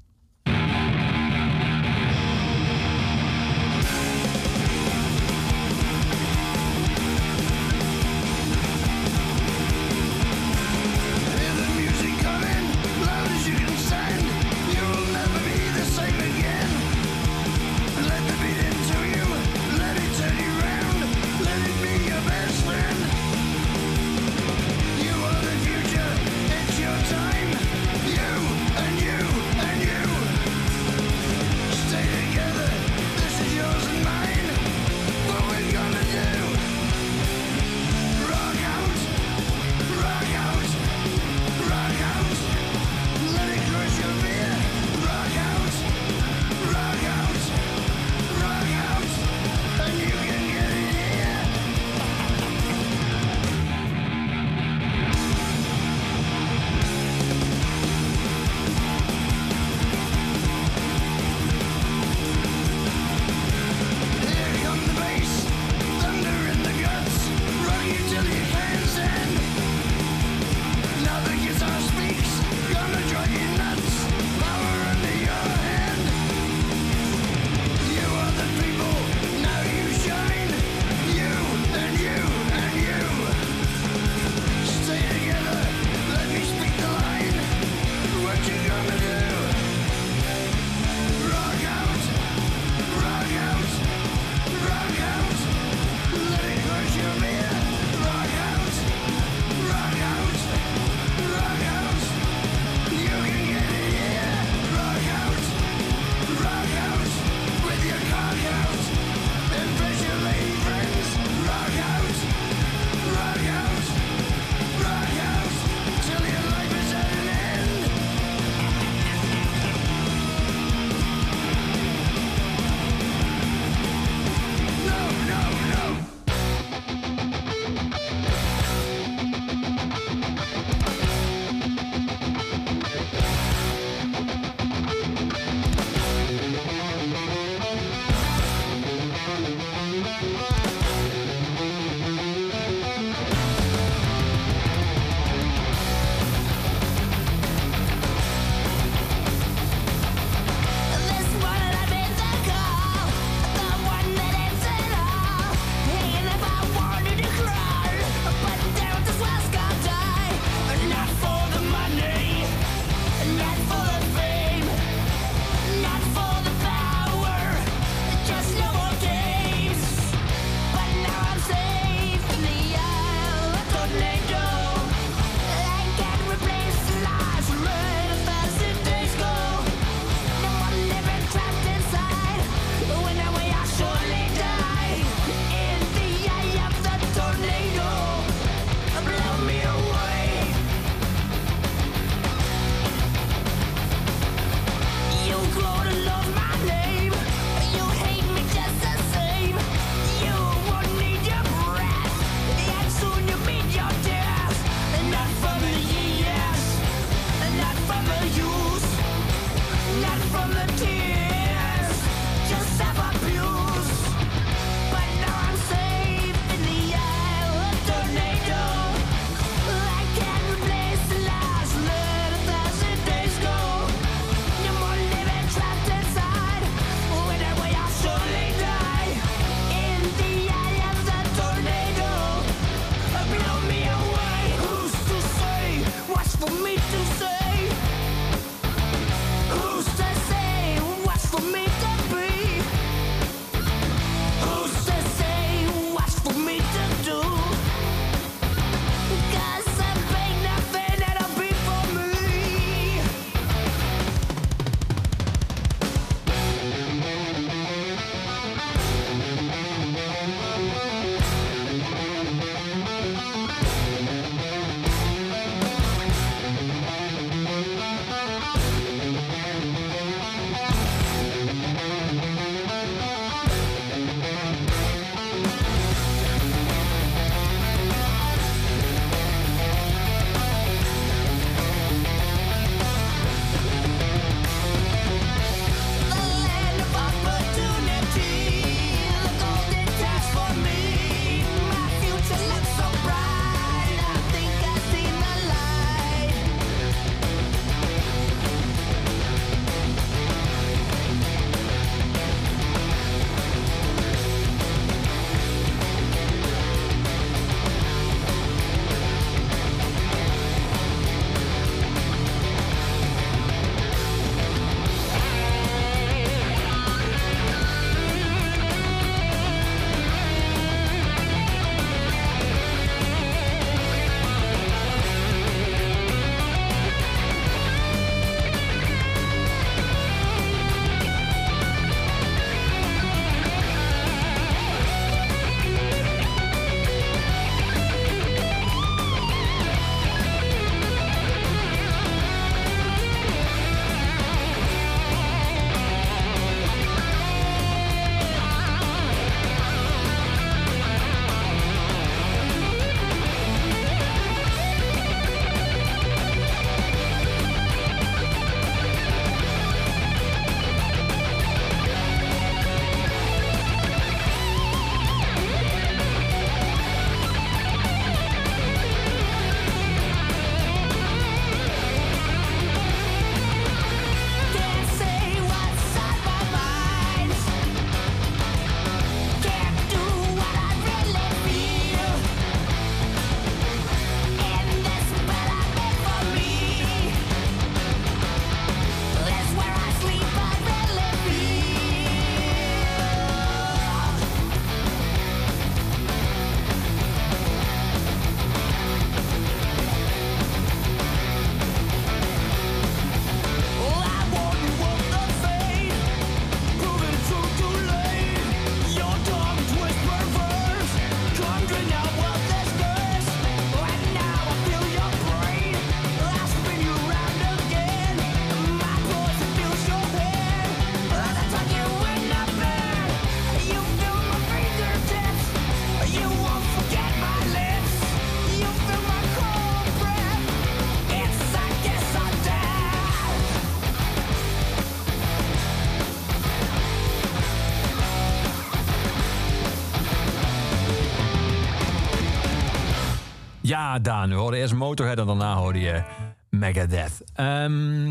B: Ja, Daan. We hoorden eerst Motorhead en daarna hoorde je Megadeth. Ehm,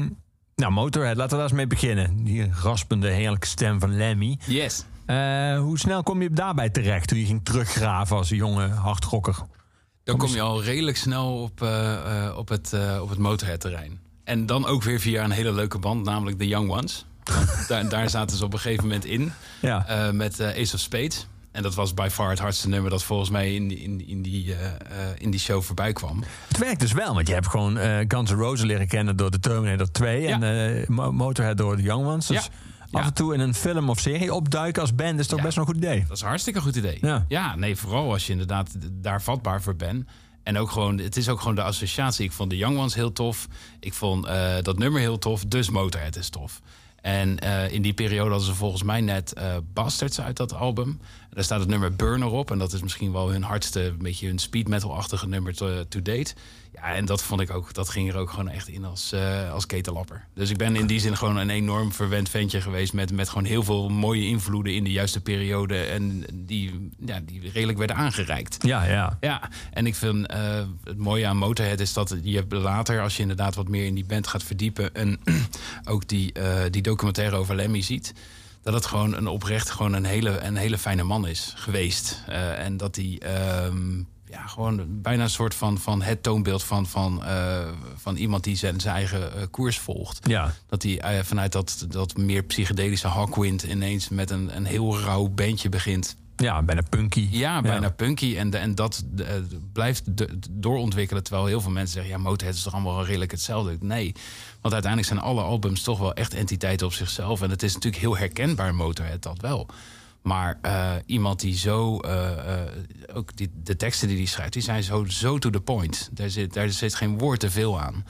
B: nou, Motorhead, laten we daar eens mee beginnen. Die raspende, heerlijke stem van Lemmy.
C: Yes.
B: Eh, hoe snel kom je daarbij terecht toen je ging teruggraven als jonge hardrocker?
C: Dan kom je al redelijk snel op, eh, eh, op het, eh, op het Motorhead-terrein. En dan ook weer via een hele leuke band, namelijk de Young Ones. Daar, daar zaten ze op een gegeven moment in.
B: Ja.
C: met Ace of Spades. En dat was by far het hardste nummer dat volgens mij in, in, in, die, eh, eh, in die show voorbij kwam.
B: Het werkt dus wel, want je hebt gewoon eh, Guns N' Roses leren kennen door de Terminator 2 en Mo- Motorhead door de Young Ones. Dus
C: Ja.
B: af en toe in een film of serie opduiken als band is toch
C: Ja.
B: best wel een goed idee.
C: Dat is een hartstikke goed idee.
B: Ja.
C: nee, vooral als je inderdaad daar vatbaar voor bent. En ook gewoon, het is ook gewoon de associatie. Ik vond de Young Ones heel tof. Ik vond dat nummer heel tof. Dus Motorhead is tof. En eh, in die periode hadden ze volgens mij net eh, Bastards uit dat album. Daar staat het nummer Burner op. En dat is misschien wel hun hardste, een beetje hun speed metal-achtige nummer to date. Ja, en dat vond ik ook, dat ging er ook gewoon echt in als, eh als ketelapper. Dus ik ben in die zin gewoon een enorm verwend ventje geweest. Met, met gewoon heel veel mooie invloeden in de juiste periode. En die, ja, die redelijk werden aangereikt.
B: Ja, ja.
C: Ja, en ik vind eh, het mooie aan Motorhead is dat je later, als je inderdaad wat meer in die band gaat verdiepen en ook die, eh, die documentaire over Lemmy ziet, dat het gewoon een oprecht gewoon een hele, een hele fijne man is geweest. En dat hij ehm, ja, gewoon bijna een soort van, van het toonbeeld van, van, eh, van iemand die zijn, zijn eigen eh, koers volgt.
B: Ja,
C: Dat hij eh, vanuit dat, dat meer psychedelische Hawkwind ineens met een, een heel rauw bandje begint.
B: ja bijna punky.
C: Ja, bijna punky. En, de- en dat blijft de- doorontwikkelen. Terwijl heel veel mensen zeggen: ja, Motorhead is toch allemaal redelijk hetzelfde. Nee, want uiteindelijk zijn alle albums toch wel echt entiteiten op zichzelf. En het is natuurlijk heel herkenbaar, Motorhead, dat wel. Maar eh, iemand die zo. eh, eh, ook die, de teksten die hij schrijft, die zijn zo, zo to the point. Daar zit, daar zit geen woord te veel aan.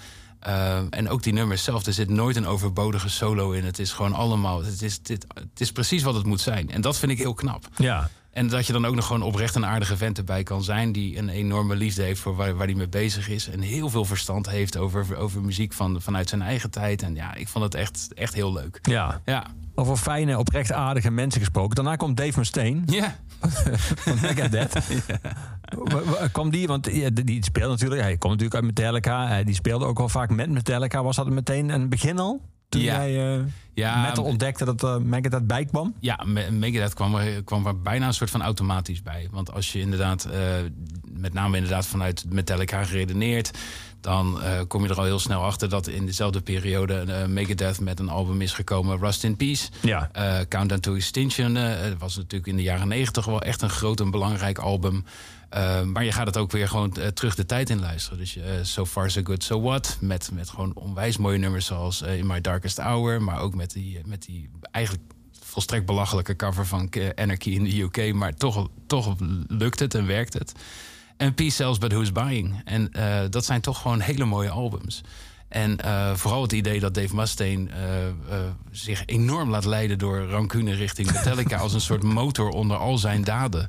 C: En ook die nummers zelf, er zit nooit een overbodige solo in. Het is gewoon allemaal. Het is, dit, het is precies wat het moet zijn. En dat vind ik heel knap.
B: Ja,
C: En dat je dan ook nog gewoon oprecht een aardige vent erbij kan zijn... die een enorme liefde heeft voor waar, waar hij mee bezig is... en heel veel verstand heeft over, over muziek van, vanuit zijn eigen tijd. En ja, ik vond het echt, echt heel leuk.
B: ja.
C: Ja,
B: Over fijne, oprecht aardige mensen gesproken. Daarna komt Dave Mustaine
C: ja.
B: van Megadeth. Wa- Kwam die, want die speelde natuurlijk, hij komt natuurlijk uit Metallica. eh, Die speelde ook wel vaak met Metallica. Was dat meteen een begin al? Toen
C: Ja.
B: jij eh
C: Ja,
B: metal ontdekte dat uh, Megadeth bijkwam?
C: Ja, Me- Megadeth kwam er, kwam er bijna een soort van automatisch bij. Want als je inderdaad, eh, met name inderdaad vanuit Metallica geredeneerd... dan kom je er al heel snel achter dat in dezelfde periode... Megadeth met een album is gekomen, Rust in Peace...
B: Ja.
C: Countdown to Extinction eh, was natuurlijk in de jaren negentig wel echt een groot en belangrijk album. Eh, maar je gaat het ook weer gewoon eh, terug de tijd in luisteren. Dus eh, So Far So Good So What. Met, met gewoon onwijs mooie nummers zoals eh, In My Darkest Hour. Maar ook met die, met die eigenlijk volstrekt belachelijke cover van Anarchy in de UK. Maar toch, toch lukt het en werkt het. En Peace Sells But Who's Buying. En dat zijn toch gewoon hele mooie albums. En vooral het idee dat Dave Mustaine zich enorm laat leiden door rancune richting Metallica als een soort motor onder al zijn daden.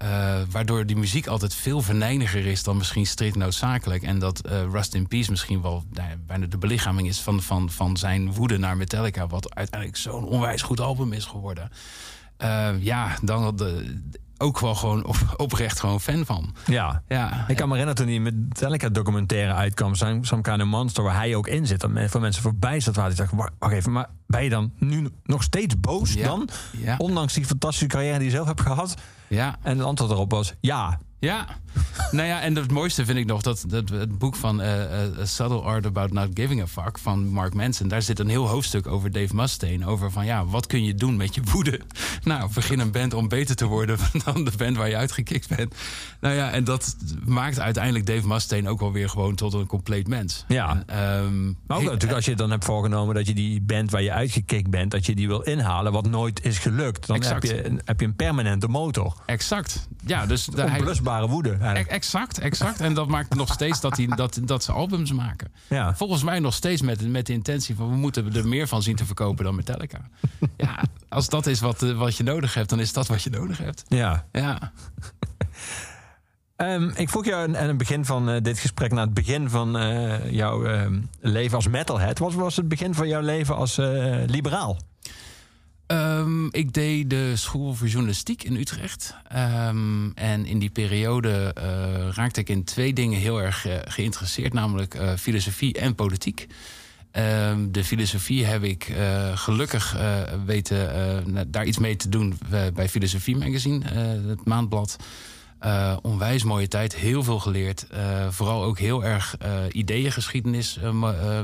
C: Eh, waardoor die muziek altijd veel venijniger is dan misschien strikt noodzakelijk. En dat eh, Rust in Peace misschien wel nou bijna de belichaming is van, van, van zijn woede naar Metallica. Wat uiteindelijk zo'n onwijs goed album is geworden. Eh, ja, dan de, ook wel gewoon op, oprecht gewoon fan van.
B: Ja.
C: Ja,
B: Ik kan me herinneren toen die Metallica documentaire uitkwam, Some, Some Kind of Monster, waar hij ook in zit. Dat voor mensen voorbij zat, waar die dachten, "Wa- wacht even, maar ben je dan nu nog steeds boos
C: Ja.
B: dan?
C: Ja.
B: Ondanks die fantastische carrière die je zelf hebt gehad?
C: ja.
B: En het antwoord erop was, ja.
C: Ja, nou ja, en het mooiste vind ik nog dat, dat het boek van eh, eh, A Subtle Art About Not Giving a Fuck van Mark Manson. Daar zit een heel hoofdstuk over Dave Mustaine. Over van ja, wat kun je doen met je woede? Nou, begin een band om beter te worden dan de band waar je uitgekikt bent. Nou ja, en dat maakt uiteindelijk Dave Mustaine ook wel weer gewoon tot een compleet mens.
B: Ja.
C: En, ehm,
B: Maar ook natuurlijk als je dan hebt voorgenomen dat je die band waar je uitgekikt bent, dat je die wil inhalen, wat nooit is gelukt. Dan heb je, een, heb je een permanente motor.
C: Exact. Ja, dus de,
B: woede. eigenlijk.
C: E- Exact, exact. En dat maakt nog steeds dat, hij, dat, dat ze albums maken.
B: Ja.
C: Volgens mij nog steeds met, met de intentie van... we moeten er meer van zien te verkopen dan Metallica. Ja, als dat is wat, eh, wat je nodig hebt, dan is dat wat je nodig hebt.
B: Ja.
C: Ja,
B: Ehm, ik vroeg jou aan het begin van eh, dit gesprek, naar het begin van eh, jouw ehm, leven als metalhead. Wat was het begin van jouw leven als liberaal?
C: Ehm, ik deed de school voor journalistiek in Utrecht. Ehm, en in die periode eh, raakte ik in twee dingen heel erg eh, geïnteresseerd, namelijk eh, filosofie en politiek. Ehm, de filosofie heb ik gelukkig weten daar iets mee te doen bij Filosofie Magazine, het maandblad. onwijs mooie tijd, heel veel geleerd. vooral ook heel erg ideeëngeschiedenis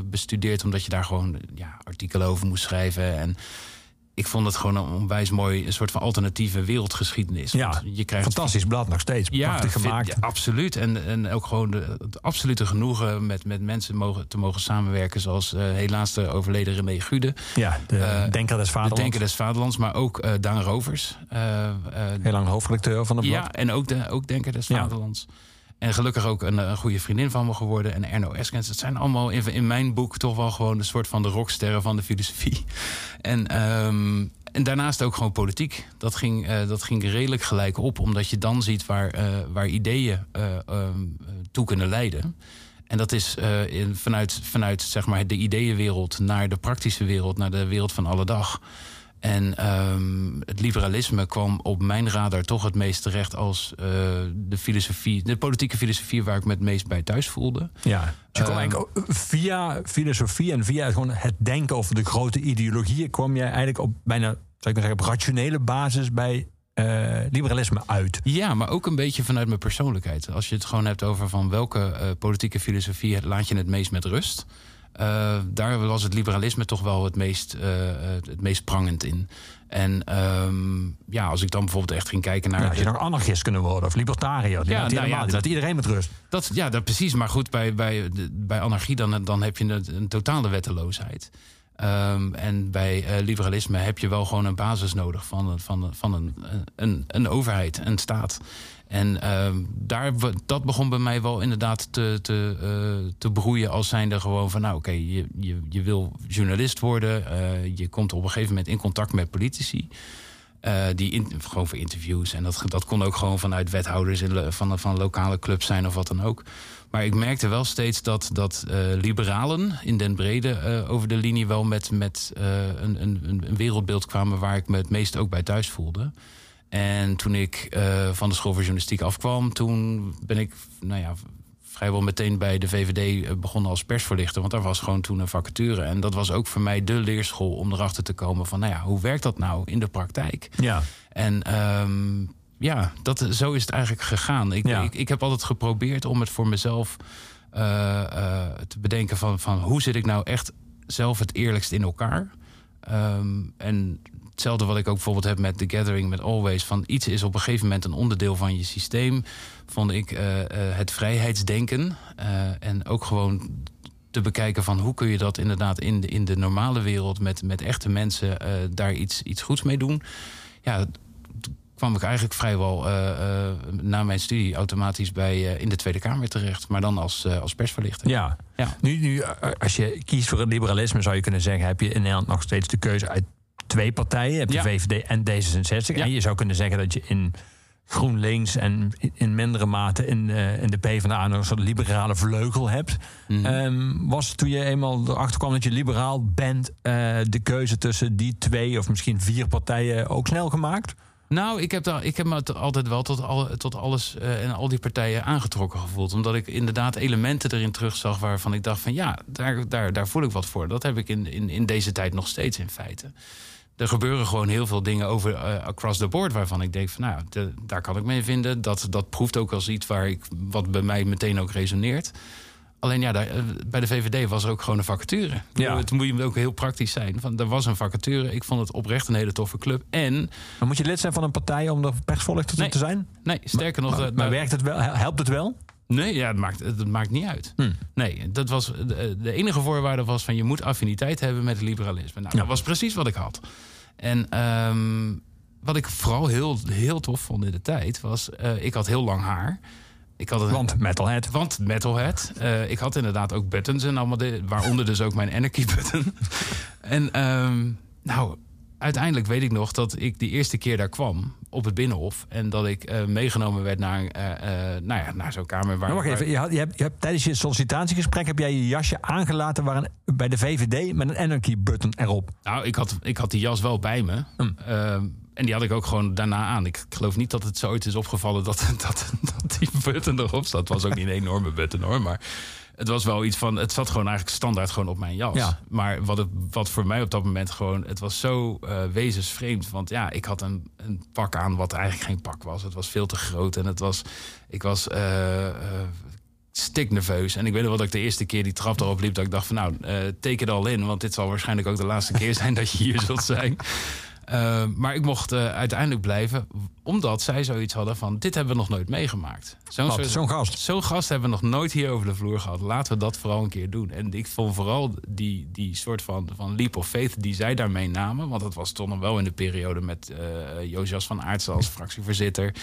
C: bestudeerd, omdat je daar gewoon ja, artikelen over moest schrijven. En ik vond het gewoon een onwijs mooi, een soort van alternatieve wereldgeschiedenis.
B: Ja, je krijgt fantastisch blad nog steeds. Ja, prachtig gemaakt.
C: ja, absoluut. En, en ook gewoon de, het absolute genoegen met, met mensen mogen, te mogen samenwerken. Zoals uh, helaas de overleden René Gude.
B: Ja, de uh, Denker des Vaderlands.
C: De Denker des Vaderlands, maar ook uh, Daan Rovers.
B: Heel lang hoofdredacteur van de blad.
C: Ja, en ook, de, ook Denker des Vaderlands. En gelukkig ook een, een, goede vriendin van me geworden. En Erno Eskens. Het zijn allemaal in, in, mijn boek toch wel gewoon een soort van de rocksterren van de filosofie. En, um, en daarnaast ook gewoon politiek. Dat ging, uh, dat ging redelijk gelijk op. Omdat je dan ziet waar, uh, waar ideeën um, toe kunnen leiden. En dat is in, vanuit, vanuit zeg maar, de ideeënwereld naar de praktische wereld, naar de wereld van alle dag. En um, het liberalisme kwam op mijn radar toch het meest terecht als uh, de filosofie, de politieke filosofie waar ik me het meest bij thuis voelde.
B: Ja, dus je kwam uh, eigenlijk via filosofie en via gewoon het denken over de grote ideologieën kwam je eigenlijk op bijna, zou ik maar zeggen, op rationele basis bij uh, liberalisme uit.
C: Ja, maar ook een beetje vanuit mijn persoonlijkheid. Als je het gewoon hebt over van welke politieke filosofie laat je het meest met rust. Uh, daar was het liberalisme toch wel het meest, uh, het meest prangend in. En um, ja, als ik dan bijvoorbeeld echt ging kijken naar. Ja,
B: je nog anarchist kunnen worden of libertariër. Die ja, nou ja, dat, iedereen met rust.
C: Dat, ja, dat precies. Maar goed, bij, bij, bij anarchie dan, dan heb je een, een totale wetteloosheid. Um, en bij uh, liberalisme heb je wel gewoon een basis nodig van, van, van een, een, een overheid, een staat. En uh, daar, dat begon bij mij wel inderdaad te, te, uh, te broeien als zijnde gewoon van... nou oké, je, je, je wil journalist worden. Uh, je komt op een gegeven moment in contact met politici. Uh, die in, gewoon voor interviews. En dat, dat kon ook gewoon vanuit wethouders in, van, van lokale clubs zijn of wat dan ook. Maar ik merkte wel steeds dat, dat liberalen in den brede over de linie wel met, met een, een, een wereldbeeld kwamen waar ik me het meest ook bij thuis voelde. En toen ik uh, van de school voor journalistiek afkwam, toen ben ik nou ja, vrijwel meteen bij de VVD eh, begonnen als persverlichter. Want daar was gewoon toen een vacature. En dat was ook voor mij de leerschool om erachter te komen van, nou ja, hoe werkt dat nou in de praktijk?
B: Ja.
C: En um, ja, dat, zo is het eigenlijk gegaan. Ik, ja. ik, ik, heb altijd geprobeerd om het voor mezelf uh, uh, te bedenken van, van hoe zit ik nou echt zelf het eerlijkst in elkaar? Um, en hetzelfde wat ik ook bijvoorbeeld heb met The Gathering, met Always. Van iets is op een gegeven moment een onderdeel van je systeem. Vond ik uh, uh, het vrijheidsdenken. Uh, en ook gewoon te bekijken van hoe kun je dat inderdaad in de, in de normale wereld met, met echte mensen daar iets, iets goeds mee doen. Ja, kwam ik eigenlijk vrijwel na mijn studie automatisch bij in de Tweede Kamer terecht. Maar dan als, als persverlichter.
B: Ja, ja. Nu, nu, als je kiest voor het liberalisme, zou je kunnen zeggen, heb je in Nederland nog steeds de keuze uit twee partijen. Je hebt de VVD en D66. Ja. En je zou kunnen zeggen dat je in GroenLinks en in mindere mate in, uh, in de PvdA een soort liberale vleugel hebt. Mm. Um, was toen je eenmaal erachter kwam dat je liberaal bent, uh, de keuze tussen die twee of misschien vier partijen ook snel gemaakt?
C: Nou, ik heb, ik heb me altijd wel tot, al, tot alles uh, en al die partijen aangetrokken gevoeld. Omdat ik inderdaad elementen erin terugzag waarvan ik dacht van ja, daar, daar, daar voel ik wat voor. Dat heb ik in, in, in deze tijd nog steeds in feite er gebeuren gewoon heel veel dingen over uh, across the board waarvan ik denk van nou, daar kan ik mee vinden. Dat, dat proeft ook als iets waar ik, wat bij mij meteen ook resoneert. Alleen ja, daar, uh, bij de VVD was er ook gewoon een vacature. Ja. Het moet je ook heel praktisch zijn. Van, er was een vacature. Ik vond het oprecht een hele toffe club. En,
B: maar moet je lid zijn van een partij om er persvoorlichter nee, te zijn?
C: Nee, sterker
B: maar,
C: nog.
B: Maar, maar, werkt het wel? Helpt het wel?
C: Nee, ja, het, maakt, het maakt niet uit. Hmm. Nee, dat was, de, de, enige voorwaarde was van je moet affiniteit hebben met het liberalisme. Nou, ja. dat was precies wat ik had. En um, wat ik vooral heel, heel tof vond in de tijd was, uh, ik had heel lang haar. Ik had een,
B: want metalhead.
C: Want metalhead. Uh, ik had inderdaad ook buttons en allemaal, de, waaronder dus ook mijn anarchy button. en um, nou, uiteindelijk weet ik nog dat ik die eerste keer daar kwam op het Binnenhof. En dat ik eh, meegenomen werd naar, eh, eh, nou ja, naar zo'n kamer. Waar,
B: Maar wacht even, je, had, je, hebt, je hebt tijdens je sollicitatiegesprek heb jij je jasje aangelaten waar een, bij de VVD met een anarchy button erop.
C: Nou, ik had, ik had die jas wel bij me.
B: Hm.
C: En die had ik ook gewoon daarna aan. Ik geloof niet dat het zo ooit is opgevallen dat, dat, dat die button erop staat. Het was ook niet een enorme button hoor. Maar het was wel iets van. Het zat gewoon eigenlijk standaard gewoon op mijn jas.
B: Ja.
C: Maar wat, het, wat voor mij op dat moment gewoon. Het was zo eh, wezensvreemd. Want ja, ik had een, een pak aan wat eigenlijk geen pak was. Het was veel te groot. En het was. Ik was. eh, stiknerveus. En ik weet nog wel dat ik de eerste keer die trap erop liep... dat ik dacht van nou, eh take it all in. Want dit zal waarschijnlijk ook de laatste keer zijn dat je hier zult zijn. Eh, maar ik mocht eh, uiteindelijk blijven, omdat zij zoiets hadden van... dit hebben we nog nooit meegemaakt. Zo'n
B: Wat,
C: soort-
B: zo'n gast?
C: Zo'n gast hebben we nog nooit hier over de vloer gehad. Laten we dat vooral een keer doen. En ik vond vooral die, die soort van, van leap of faith die zij daarmee namen... want dat was toch nog wel in de periode met Josias van Aartsen als fractievoorzitter...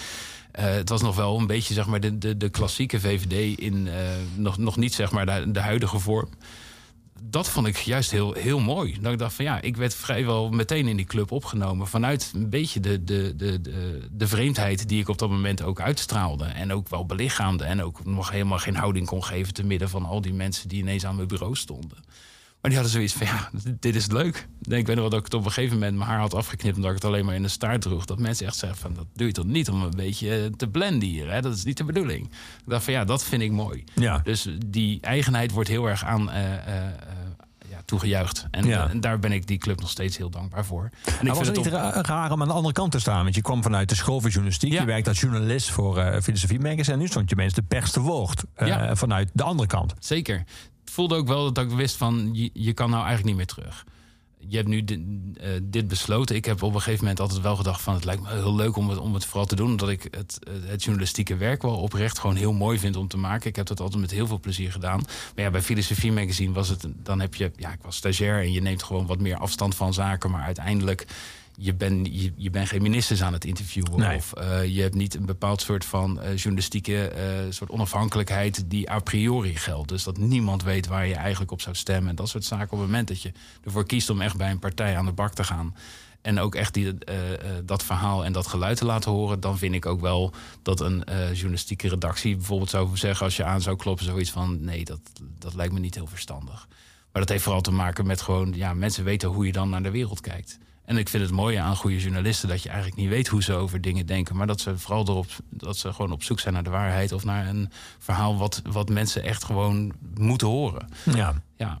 C: Het was nog wel een beetje zeg maar, de, de, de klassieke VVD in nog, nog niet zeg maar, de, de huidige vorm. Dat vond ik juist heel, heel mooi. Dat ik dacht van ja, ik werd vrijwel meteen in die club opgenomen. Vanuit een beetje de, de, de, de, de vreemdheid die ik op dat moment ook uitstraalde. En ook wel belichaamde. En ook nog helemaal geen houding kon geven te midden van al die mensen die ineens aan mijn bureau stonden. Maar die hadden zoiets van, ja, dit is leuk. Ik weet nog wel dat ik het op een gegeven moment mijn haar had afgeknipt... omdat ik het alleen maar in de staart droeg. Dat mensen echt zeggen van, dat doe je toch niet om een beetje eh, te blenden hier. Hè? Dat is niet de bedoeling. Ik dacht van, ja, dat vind ik mooi.
B: Ja.
C: Dus die eigenheid wordt heel erg aan eh, eh, ja, toegejuicht. En,
B: Ja.
C: en daar ben ik die club nog steeds heel dankbaar voor. En ik
B: was het niet
C: op-
B: raar om aan de andere kant te staan? Want je kwam vanuit de school van journalistiek.
C: Ja.
B: Je werkt als journalist voor Filosofie Magazine. En nu stond je mensen de pers te woord.
C: Ja.
B: Vanuit de andere kant.
C: Zeker. Voelde ook wel dat ik wist van, je, je kan nou eigenlijk niet meer terug. Je hebt nu di- eh, dit besloten. Ik heb op een gegeven moment altijd wel gedacht van... het lijkt me heel leuk om het, om het vooral te doen. Omdat ik het, eh, het journalistieke werk wel oprecht gewoon heel mooi vind om te maken. Ik heb dat altijd met heel veel plezier gedaan. Maar ja, bij Filosofie Magazine was het... dan heb je... Ja, ik was stagiair en je neemt gewoon wat meer afstand van zaken. Maar uiteindelijk... Je bent je, je geen ministers aan het interviewen.
B: Nee.
C: Of eh, je hebt niet een bepaald soort van eh, journalistieke eh, soort onafhankelijkheid die a priori geldt. Dus dat niemand weet waar je eigenlijk op zou stemmen. En dat soort zaken. Op het moment dat je ervoor kiest om echt bij een partij aan de bak te gaan. En ook echt die, dat verhaal en dat geluid te laten horen. Dan vind ik ook wel dat een journalistieke redactie bijvoorbeeld zou zeggen. als je aan zou kloppen, zoiets van. nee, dat, dat lijkt me niet heel verstandig. Maar dat heeft vooral te maken met gewoon. ja, mensen weten hoe je dan naar de wereld kijkt. En ik vind het mooie aan goede journalisten dat je eigenlijk niet weet hoe ze over dingen denken. Maar dat ze vooral erop, dat ze gewoon op zoek zijn naar de waarheid of naar een verhaal wat, wat mensen echt gewoon moeten horen.
B: Ja.
C: Ja.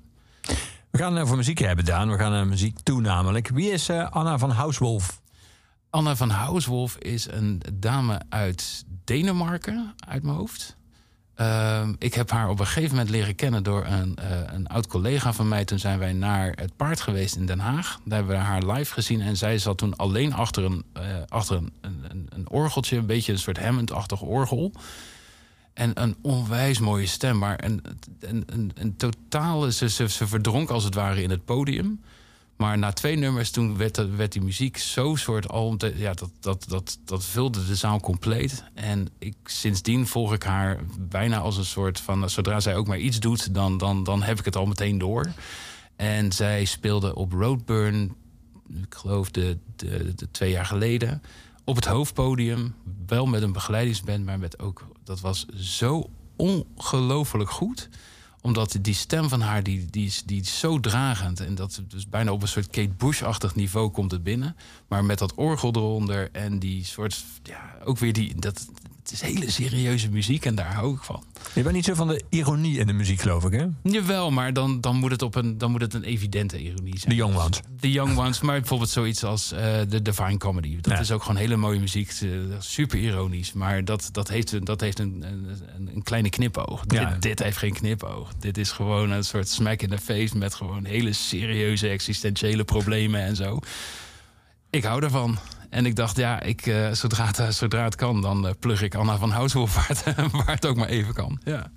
B: We gaan over muziek hebben, Daan. We gaan naar muziek toe namelijk. Wie is eh, Anna van Housewolf?
C: Anna van Housewolf is een dame uit Denemarken, uit mijn hoofd. Ehm, ik heb haar op een gegeven moment leren kennen door een, eh, een oud collega van mij. Toen zijn wij naar het paard geweest in Den Haag. Daar hebben we haar live gezien. En zij zat toen alleen achter een, eh, achter een, een, een- orgeltje. Een beetje een soort Hammond-achtig orgel. En een onwijs mooie stem. Maar een, een, een, een totale... Ze, ze, ze verdronk als het ware in het podium. Maar na twee nummers toen werd, werd die muziek zo soort al... Ja, dat, dat, dat, dat vulde de zaal compleet. En ik, sindsdien volg ik haar bijna als een soort van... Zodra zij ook maar iets doet, dan, dan, dan heb ik het al meteen door. En zij speelde op Roadburn, ik geloof de, de, de twee jaar geleden... op het hoofdpodium, wel met een begeleidingsband... maar met ook, dat was zo ongelooflijk goed omdat die stem van haar, die, die, is, die zo dragend. En dat dus bijna op een soort Kate Bush-achtig niveau komt het binnen. Maar met dat orgel eronder en die soort... Ja, ook weer die... Dat, het is hele serieuze muziek en daar hou ik van.
B: Je bent niet zo van de ironie in de muziek, geloof ik, hè?
C: Jawel, maar dan, dan, moet, het op een, dan moet het een evidente ironie zijn.
B: De Young Ones.
C: The Young Ones, maar bijvoorbeeld zoiets als eh, de Divine Comedy. Dat
B: Ja.
C: is ook gewoon hele mooie muziek. eh, super ironisch. Maar dat, dat heeft, een- dat heeft een, een, een kleine knipoog.
B: Ja.
C: Dit, dit heeft geen knipoog. Dit is gewoon een soort smack in the face... met gewoon hele serieuze existentiële problemen en zo. Ik hou ervan. En ik dacht, ja, ik, eh, zodra, het, zodra het kan... dan eh, plug ik Anna van het, waar het ook maar even kan. Ja.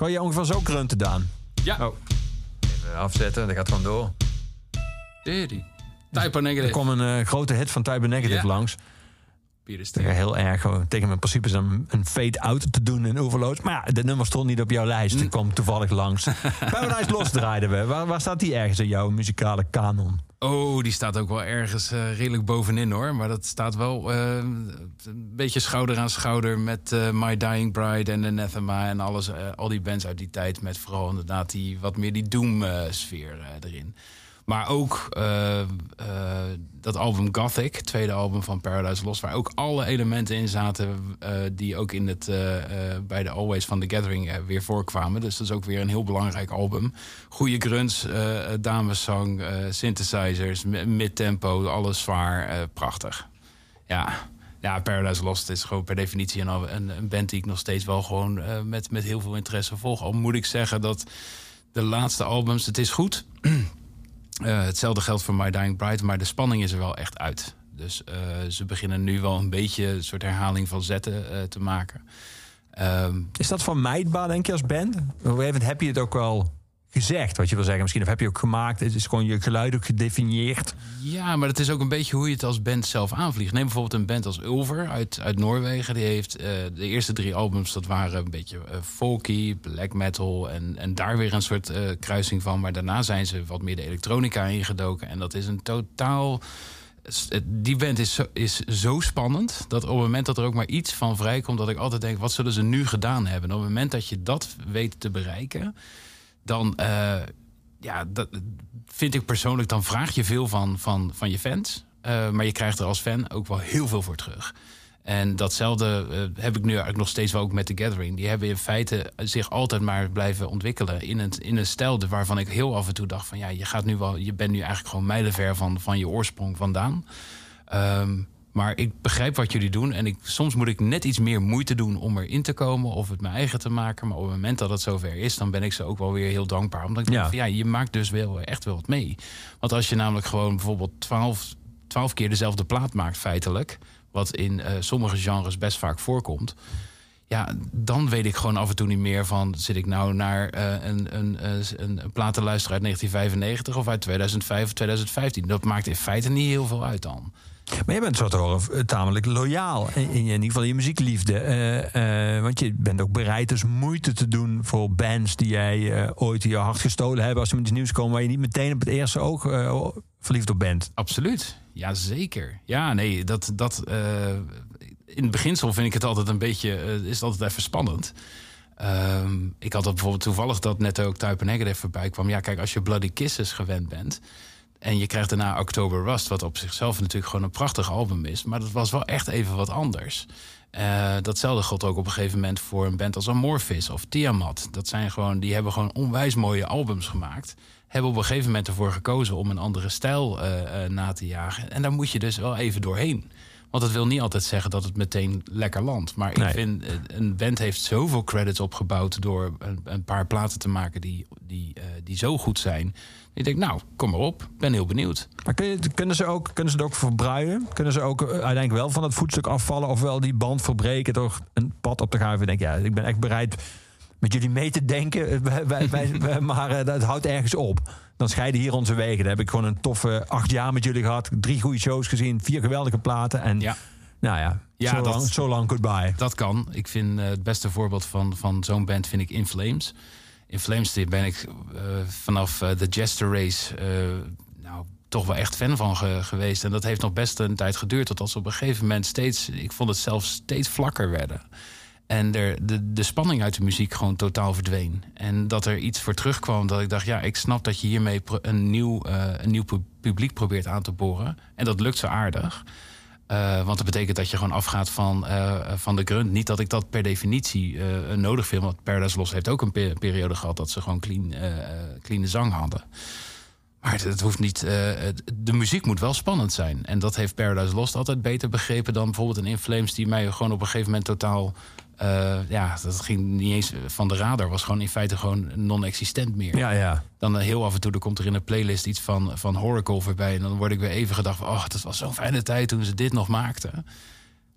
B: Kan je ongeveer zo grunten, Daan?
C: Ja.
B: Oh. Even afzetten, dat gaat gewoon door.
C: Diddy. Type
B: Er
C: Negative.
B: kwam een eh, grote hit van Type Negative
C: Ja.
B: langs. Heel erg gewoon tegen mijn principes een, een fade-out te doen in Overload. Maar ja, dit nummer stond niet op jouw lijst. Het kwam toevallig langs. Paradise Lost draaiden we. Waar, waar staat die ergens in jouw muzikale kanon?
C: Oh, die staat ook wel ergens eh, redelijk bovenin hoor. Maar dat staat wel eh, een beetje schouder aan schouder met eh, My Dying Bride en Anathema en alles. al die bands uit die tijd met vooral inderdaad die wat meer die doom-sfeer erin. Maar ook eh, eh, dat album Gothic, tweede album van Paradise Lost, waar ook alle elementen in zaten eh, die ook in het, bij de Always van The Gathering weer voorkwamen. Dus dat is ook weer een heel belangrijk album. Goede grunts, dameszang, synthesizers, mi- mid-tempo, alles zwaar, prachtig. Ja. ja, Paradise Lost is gewoon per definitie een, een, band die ik nog steeds wel gewoon met, met heel veel interesse volg. Al moet ik zeggen dat de laatste albums, het is goed. Eh, hetzelfde geldt voor My Dying Bride, maar de spanning is er wel echt uit. Dus eh, ze beginnen nu wel een beetje een soort herhaling van zetten eh, te maken. Ehm,
B: Is dat vermijdbaar, denk je, als band? Moment heb je het ook wel gezegd, wat je wil zeggen. Misschien of heb je ook gemaakt. Het is gewoon je geluid ook gedefinieerd.
C: Ja, maar het is ook een beetje hoe je het als band zelf aanvliegt. Neem bijvoorbeeld een band als Ulver uit, uit Noorwegen. Die heeft eh, de eerste drie albums, dat waren een beetje eh, folky, black metal... En, en daar weer een soort eh, kruising van. Maar daarna zijn ze wat meer de elektronica ingedoken. En dat is een totaal... Die band is zo, is zo spannend dat op het moment dat er ook maar iets van vrijkomt... dat ik altijd denk, wat zullen ze nu gedaan hebben? En op het moment dat je dat weet te bereiken... dan, eh, ja, dat vind ik persoonlijk, dan vraag je veel van, van, van je fans. Eh, maar je krijgt er als fan ook wel heel veel voor terug. En datzelfde eh, heb ik nu eigenlijk nog steeds wel ook met The Gathering. Die hebben in feite zich altijd maar blijven ontwikkelen in een, in een stijl waarvan ik heel af en toe dacht van ja, je gaat nu wel, je bent nu eigenlijk gewoon mijlenver van, van je oorsprong vandaan. Ehm, maar ik begrijp wat jullie doen. En ik, soms moet ik net iets meer moeite doen om erin te komen of het mijn eigen te maken. Maar op het moment dat het zover is, dan ben ik ze ook wel weer heel dankbaar. Omdat ik
B: Ja.
C: denk van ja, je maakt dus wel echt wel wat mee. Want als je namelijk gewoon bijvoorbeeld twaalf, twaalf keer dezelfde plaat maakt, feitelijk. Wat in eh, sommige genres best vaak voorkomt. Ja, dan weet ik gewoon af en toe niet meer van... zit ik nou naar eh, een, een, eh, een, een plaat te luisteren uit 1995... of uit 2005 of 2015. Dat maakt in feite niet heel veel uit dan.
B: Maar je bent zo horen tamelijk loyaal. In, in ieder geval je muziekliefde. Eh, eh, want je bent ook bereid dus moeite te doen voor bands die jij eh, ooit in je hart gestolen hebben. Als ze met iets nieuws komen waar je niet meteen op het eerste oog eh, verliefd op bent.
C: Absoluut. Ja, zeker. Ja, nee, dat... dat in het beginsel vind ik het altijd een beetje... is altijd even spannend. Ehm, ik had dat bijvoorbeeld toevallig dat net ook Type Negative voorbij kwam. Ja, kijk, als je Bloody Kisses gewend bent... en je krijgt daarna October Rust... wat op zichzelf natuurlijk gewoon een prachtig album is... maar dat was wel echt even wat anders. Eh, datzelfde geldt ook op een gegeven moment voor een band als Amorphis of Tiamat. Dat zijn gewoon, die hebben gewoon onwijs mooie albums gemaakt. Hebben op een gegeven moment ervoor gekozen om een andere stijl eh, eh, na te jagen. En daar moet je dus wel even doorheen. Want het wil niet altijd zeggen dat het meteen lekker landt. Maar
B: Nee.
C: ik vind, een band heeft zoveel credits opgebouwd... door een, een paar platen te maken die, die, die zo goed zijn. Ik denk, nou, kom maar op. Ben heel benieuwd.
B: Maar kun je, kunnen, ze ook, kunnen ze het ook verbruiken? Kunnen ze ook eh, uiteindelijk wel van het voetstuk afvallen? Ofwel die band verbreken door een pad op te gaan? Ik denk, ja, ik ben echt bereid met jullie mee te denken. Wij- wij- wij- wij- maar eh, dat houdt ergens op. Dan scheiden hier onze wegen. Dan heb ik gewoon een toffe acht jaar met jullie gehad. Drie goede shows gezien. Vier geweldige platen. En
C: Ja.
B: nou ja,
C: Ja,
B: zo, lang, so goodbye.
C: Dat kan. Ik vind eh, het beste voorbeeld van, van zo'n band vind ik In Flames. In Flames die ben ik eh, vanaf eh, de Jester Race eh, nou, toch wel echt fan van ge- geweest. En dat heeft nog best een tijd geduurd. Tot ze op een gegeven moment steeds, ik vond het zelfs steeds vlakker werden. En er, de, de spanning uit de muziek gewoon totaal verdween. En dat er iets voor terugkwam dat ik dacht... ja, ik snap dat je hiermee een nieuw, een nieuw pu- publiek probeert aan te boren. En dat lukt zo aardig. Eh, want dat betekent dat je gewoon afgaat van, eh, van de grunt. Niet dat ik dat per definitie eh, nodig vind. Want Paradise Lost heeft ook een pe- periode gehad... dat ze gewoon clean, clean zang hadden. Maar het, hoeft niet. de muziek moet wel spannend zijn. En dat heeft Paradise Lost altijd beter begrepen dan bijvoorbeeld een In Flames, die mij gewoon op een gegeven moment totaal. Eh, ja, dat ging niet eens van de radar. Was gewoon in feite gewoon non-existent meer.
B: Ja, ja.
C: Dan eh, heel af en toe er komt er in een playlist iets van, van Horacle voorbij. En dan word ik weer even gedacht van... oh, dat was zo'n fijne tijd toen ze dit nog maakten.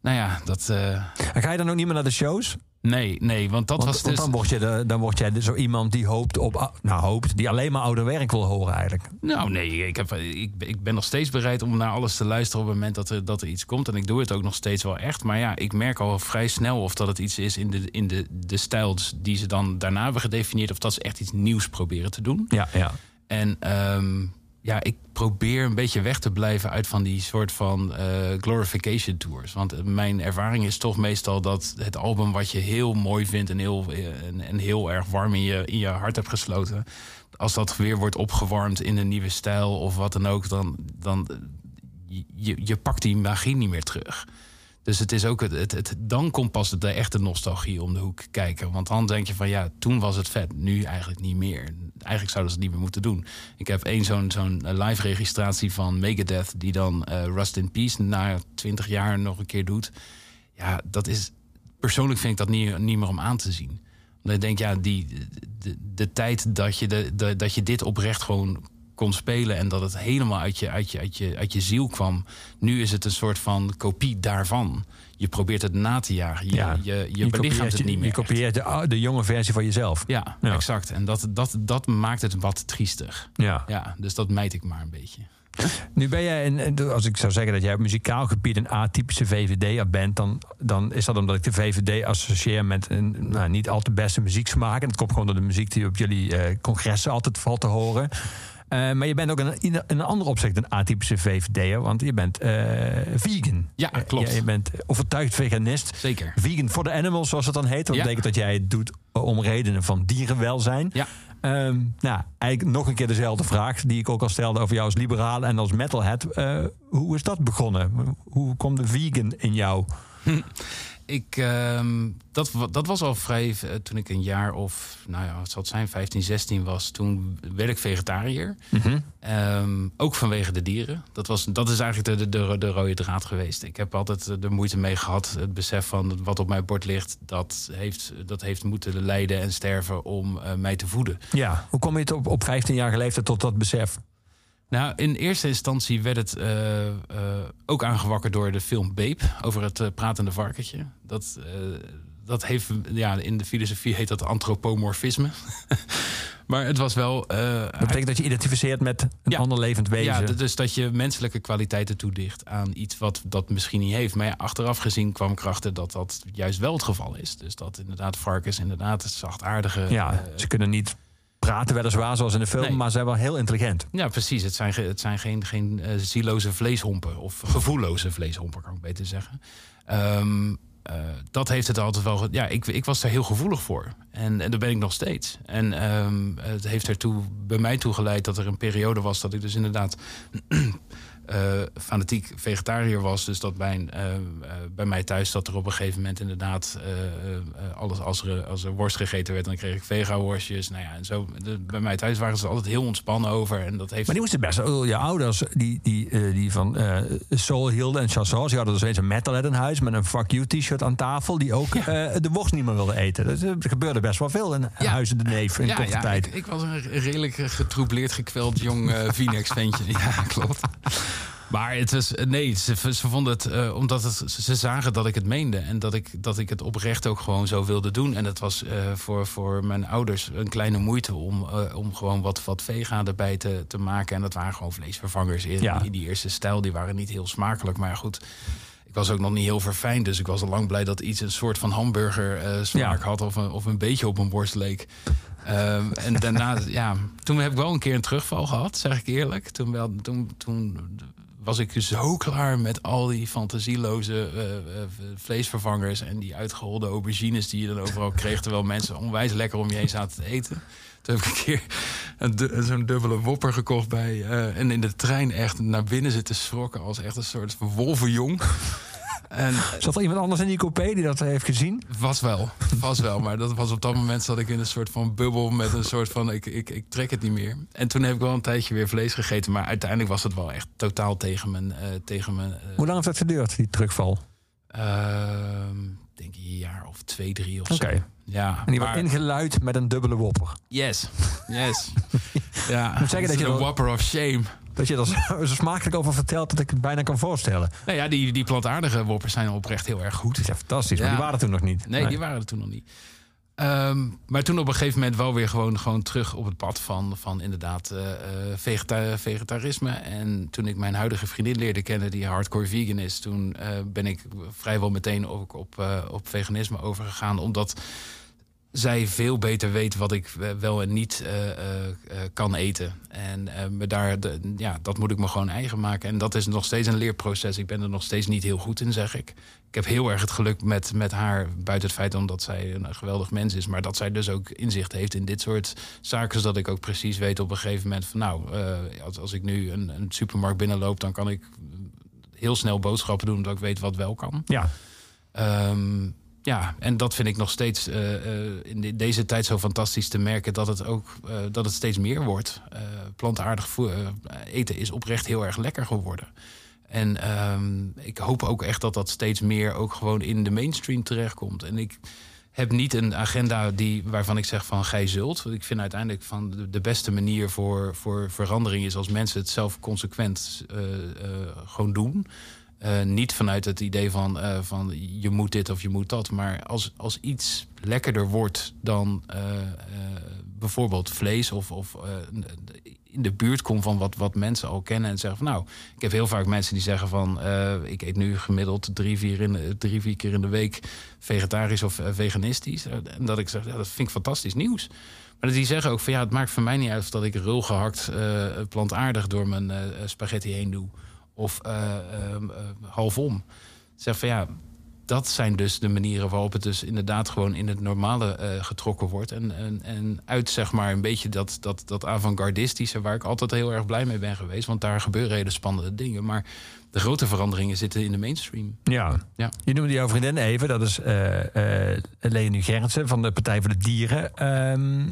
C: Nou ja, dat... eh,
B: ga je dan ook niet meer naar de shows?
C: Nee, nee, want dat
B: Want,
C: was
B: want
C: dus...
B: dan, word je de, dan word jij dus zo iemand die hoopt op... Nou, hoopt, die alleen maar ouder werk wil horen eigenlijk.
C: Nou, nee, ik, heb, ik, ik ben nog steeds bereid om naar alles te luisteren op het moment dat er, dat er iets komt. En ik doe het ook nog steeds wel echt. Maar ja, ik merk al vrij snel of dat het iets is in de, in de, de stijl die ze dan daarna hebben gedefinieerd. Of dat ze echt iets nieuws proberen te doen.
B: Ja, ja.
C: En ehm, ja, ik probeer een beetje weg te blijven uit van die soort van eh, glorification tours. Want mijn ervaring is toch meestal dat het album wat je heel mooi vindt en heel, eh, en, en heel erg warm in je, in je hart hebt gesloten. Als dat weer wordt opgewarmd in een nieuwe stijl of wat dan ook, dan, dan je, je pakt die magie niet meer terug. Dus het is ook het, het, dan komt pas de echte nostalgie om de hoek kijken. Want dan denk je van ja, toen was het vet, nu eigenlijk niet meer. Eigenlijk zouden ze het niet meer moeten doen. Ik heb één zo'n zo'n live registratie van Megadeth, die dan uh, Rust in Peace na 20 jaar nog een keer doet. Ja, dat is. Persoonlijk vind ik dat niet, niet meer om aan te zien. Denk ik, ja, die, de, de tijd dat je, de, de, dat je dit oprecht gewoon kon spelen en dat het helemaal uit je, uit, je, uit, je, uit je ziel kwam. Nu is het een soort van kopie daarvan. Je probeert het na te jagen. Je,
B: Ja,
C: je, je,
B: je
C: belichaamt het niet meer.
B: je kopieert de, de jonge versie van jezelf.
C: Ja,
B: Ja.
C: exact. En dat, dat, dat maakt het wat triestig.
B: Ja.
C: Ja, dus dat mijt ik maar een beetje.
B: Nu ben jij, een, als ik zou zeggen dat jij op muzikaal gebied een atypische VVD'er bent, dan, dan is dat omdat ik de VVD associeer met een nou, niet al te beste muzieksmaak. En dat komt gewoon door de muziek die op jullie eh, congressen altijd valt te horen. Eh, maar je bent ook in, in een ander opzicht een atypische VVD'er, want je bent eh, vegan.
C: Ja,
B: Eh,
C: klopt.
B: je, je bent overtuigd veganist.
C: Zeker.
B: Vegan for the animals, zoals het dan heet. Dat
C: Ja.
B: betekent dat jij het doet om redenen van dierenwelzijn.
C: Ja.
B: Ehm, nou, eigenlijk nog een keer dezelfde vraag die ik ook al stelde over jou als liberaal en als metalhead. Hoe is dat begonnen? Hoe komt de vegan in jou?
C: Ik, ehm, dat, dat was al vrij eh, toen ik een jaar of, nou ja, wat zal het zijn, 15, 16 was. Toen werd ik vegetariër. Ehm, ook vanwege de dieren. Dat, was, dat is eigenlijk de, de, de, de rode draad geweest. Ik heb altijd eh, de moeite mee gehad. Het besef van wat op mijn bord ligt, dat heeft, dat heeft moeten lijden en sterven om eh, mij te voeden.
B: Ja, hoe kom je het op, op 15 jaar leeftijd tot dat besef?
C: Nou, in eerste instantie werd het eh, eh, ook aangewakkerd door de film Babe over het eh, pratende varkentje. Dat, dat heeft, ja, in de filosofie heet dat antropomorfisme. maar het was wel.
B: Dat betekent dat je identificeert met een
C: Ja.
B: ander levend wezen.
C: ja, dus dat je menselijke kwaliteiten toedicht aan iets wat dat misschien niet heeft. Maar ja, achteraf gezien kwam ik erachter dat dat juist wel het geval is. Dus dat inderdaad varkens inderdaad zachtaardige.
B: Ja, ze kunnen niet praten weliswaar zoals in de film,
C: Nee.
B: maar zijn wel heel intelligent.
C: Ja, precies. Het zijn, het zijn geen, geen eh, zieloze vleeshompen. Of gevoelloze vleeshompen, kan ik beter zeggen. Ehm, eh, dat heeft het altijd wel... Ja, ik, ik was daar heel gevoelig voor. En, en daar ben ik nog steeds. En ehm, het heeft ertoe, bij mij toe geleid dat er een periode was... dat ik dus inderdaad eh, fanatiek vegetariër was. Dus dat bij, eh, eh, bij mij thuis dat er op een gegeven moment inderdaad... alles als er, als er worst gegeten werd, dan kreeg ik vega-worstjes. Nou ja, en zo. De- bij mij thuis waren ze altijd heel ontspannen over. En dat heeft...
B: Maar die moesten best wel, je ouders die, die, die van Soul hielden en chansons, die hadden dus eens een metalhead in huis met een fuck you t-shirt aan tafel, die ook de worst niet meer wilde eten. Dus, er gebeurde best wel veel in
C: Ja.
B: huizen de neef in korte tijd.
C: Ik, ik was een redelijk getroubleerd, gekweld jong eh V-Nex-ventje. ja, klopt. Maar het was, nee, ze, ze vonden het, eh, omdat het, ze zagen dat ik het meende. En dat ik, dat ik het oprecht ook gewoon zo wilde doen. En dat was eh, voor, voor mijn ouders een kleine moeite om, eh, om gewoon wat, wat vega erbij te, te maken. En dat waren gewoon vleesvervangers in,
B: Ja.
C: in die eerste stijl. Die waren niet heel smakelijk, maar goed. Ik was ook nog niet heel verfijnd, dus ik was al lang blij dat iets een soort van hamburger eh, smaak
B: Ja.
C: had of een, of een beetje op een worst leek. Ehm, en daarna, ja, toen heb ik wel een keer een terugval gehad, zeg ik eerlijk. Toen, wel, toen, toen was ik zo klaar met al die fantasieloze eh, eh, vleesvervangers en die uitgeholde aubergines die je dan overal kreeg, terwijl mensen onwijs lekker om je heen zaten te eten. Toen heb ik een keer du- zo'n dubbele wopper gekocht bij. eh, en in de trein echt naar binnen zitten schrokken als echt een soort wolvenjong. En
B: Zat er iemand anders in die coupé die dat heeft gezien?
C: was wel, was wel. Maar dat was op dat moment zat ik in een soort van bubbel met een soort van ik, ik, ik trek het niet meer. En toen heb ik wel een tijdje weer vlees gegeten. Maar uiteindelijk was het wel echt totaal tegen mijn. eh, tegen mijn eh,
B: Hoe lang heeft dat geduurd, die terugval?
C: ehm, denk een jaar of twee, drie of
B: Oké.
C: zo. Ja,
B: En die
C: maar-
B: wordt ingeluid met een dubbele wopper.
C: Yes, yes. ja,
B: moet zeggen dat je
C: een whopper of shame.
B: Dat je er zo, smakelijk over vertelt dat ik het bijna kan voorstellen.
C: Nou ja, die, die plantaardige woppers zijn oprecht heel erg goed.
B: Dat is echt fantastisch, maar die waren toen nog niet.
C: Nee, die waren er toen nog niet. Maar toen op een gegeven moment wel weer gewoon, gewoon terug op het pad van, van inderdaad eh, eh, vegeta- vegetarisme. En toen ik mijn huidige vriendin leerde kennen, die hardcore vegan is, toen eh, ben ik vrijwel meteen ook op, op veganisme overgegaan. Omdat zij veel beter weet wat ik eh, wel en niet eh, eh, kan eten. En me daar, de, ja, dat moet ik me gewoon eigen maken. En dat is nog steeds een leerproces. Ik ben er nog steeds niet heel goed in, zeg ik. Ik heb heel erg het geluk met, met haar, buiten het feit omdat zij een geweldig mens is, maar dat zij dus ook inzicht heeft in dit soort zaken, zodat ik ook precies weet op een gegeven moment van nou, als, als ik nu een, een supermarkt binnenloop, dan kan ik heel snel boodschappen doen, omdat ik weet wat wel kan.
B: Ja,
C: Ehm, ja, en dat vind ik nog steeds eh, eh, in de- deze tijd zo fantastisch te merken dat het ook eh, dat het steeds meer wordt. Plantaardig eten is oprecht heel erg lekker geworden. En ehm, ik hoop ook echt dat dat steeds meer ook gewoon in de mainstream terechtkomt. En ik heb niet een agenda die, waarvan ik zeg van gij zult. Want ik vind uiteindelijk van de, beste manier voor, voor verandering is als mensen het zelf consequent gewoon doen. Eh, niet vanuit het idee van, eh, van je moet dit of je moet dat. Maar als, als iets lekkerder wordt dan eh, bijvoorbeeld vlees of, of in de buurt komt van wat, wat mensen al kennen en zeggen van nou, ik heb heel vaak mensen die zeggen van ik eet nu gemiddeld drie vier, in drie, vier keer in de week vegetarisch of veganistisch. En dat ik zeg, ja, dat vind ik fantastisch nieuws. Maar die zeggen ook van ja, het maakt voor mij niet uit of dat ik rul gehakt eh, plantaardig door mijn spaghetti heen doe. Of eh, ehm, eh, halfom. Zeg van ja, dat zijn dus de manieren waarop het dus inderdaad gewoon in het normale eh, getrokken wordt. En, en, en uit zeg maar een beetje dat, dat, dat avant-gardistische waar ik altijd heel erg blij mee ben geweest. Want daar gebeuren hele spannende dingen. Maar de grote veranderingen zitten in de mainstream.
B: ja.
C: Ja.
B: Je noemde jouw vriendin even, dat is eh eh Leonie Gerritsen van de Partij voor de Dieren. Ehm,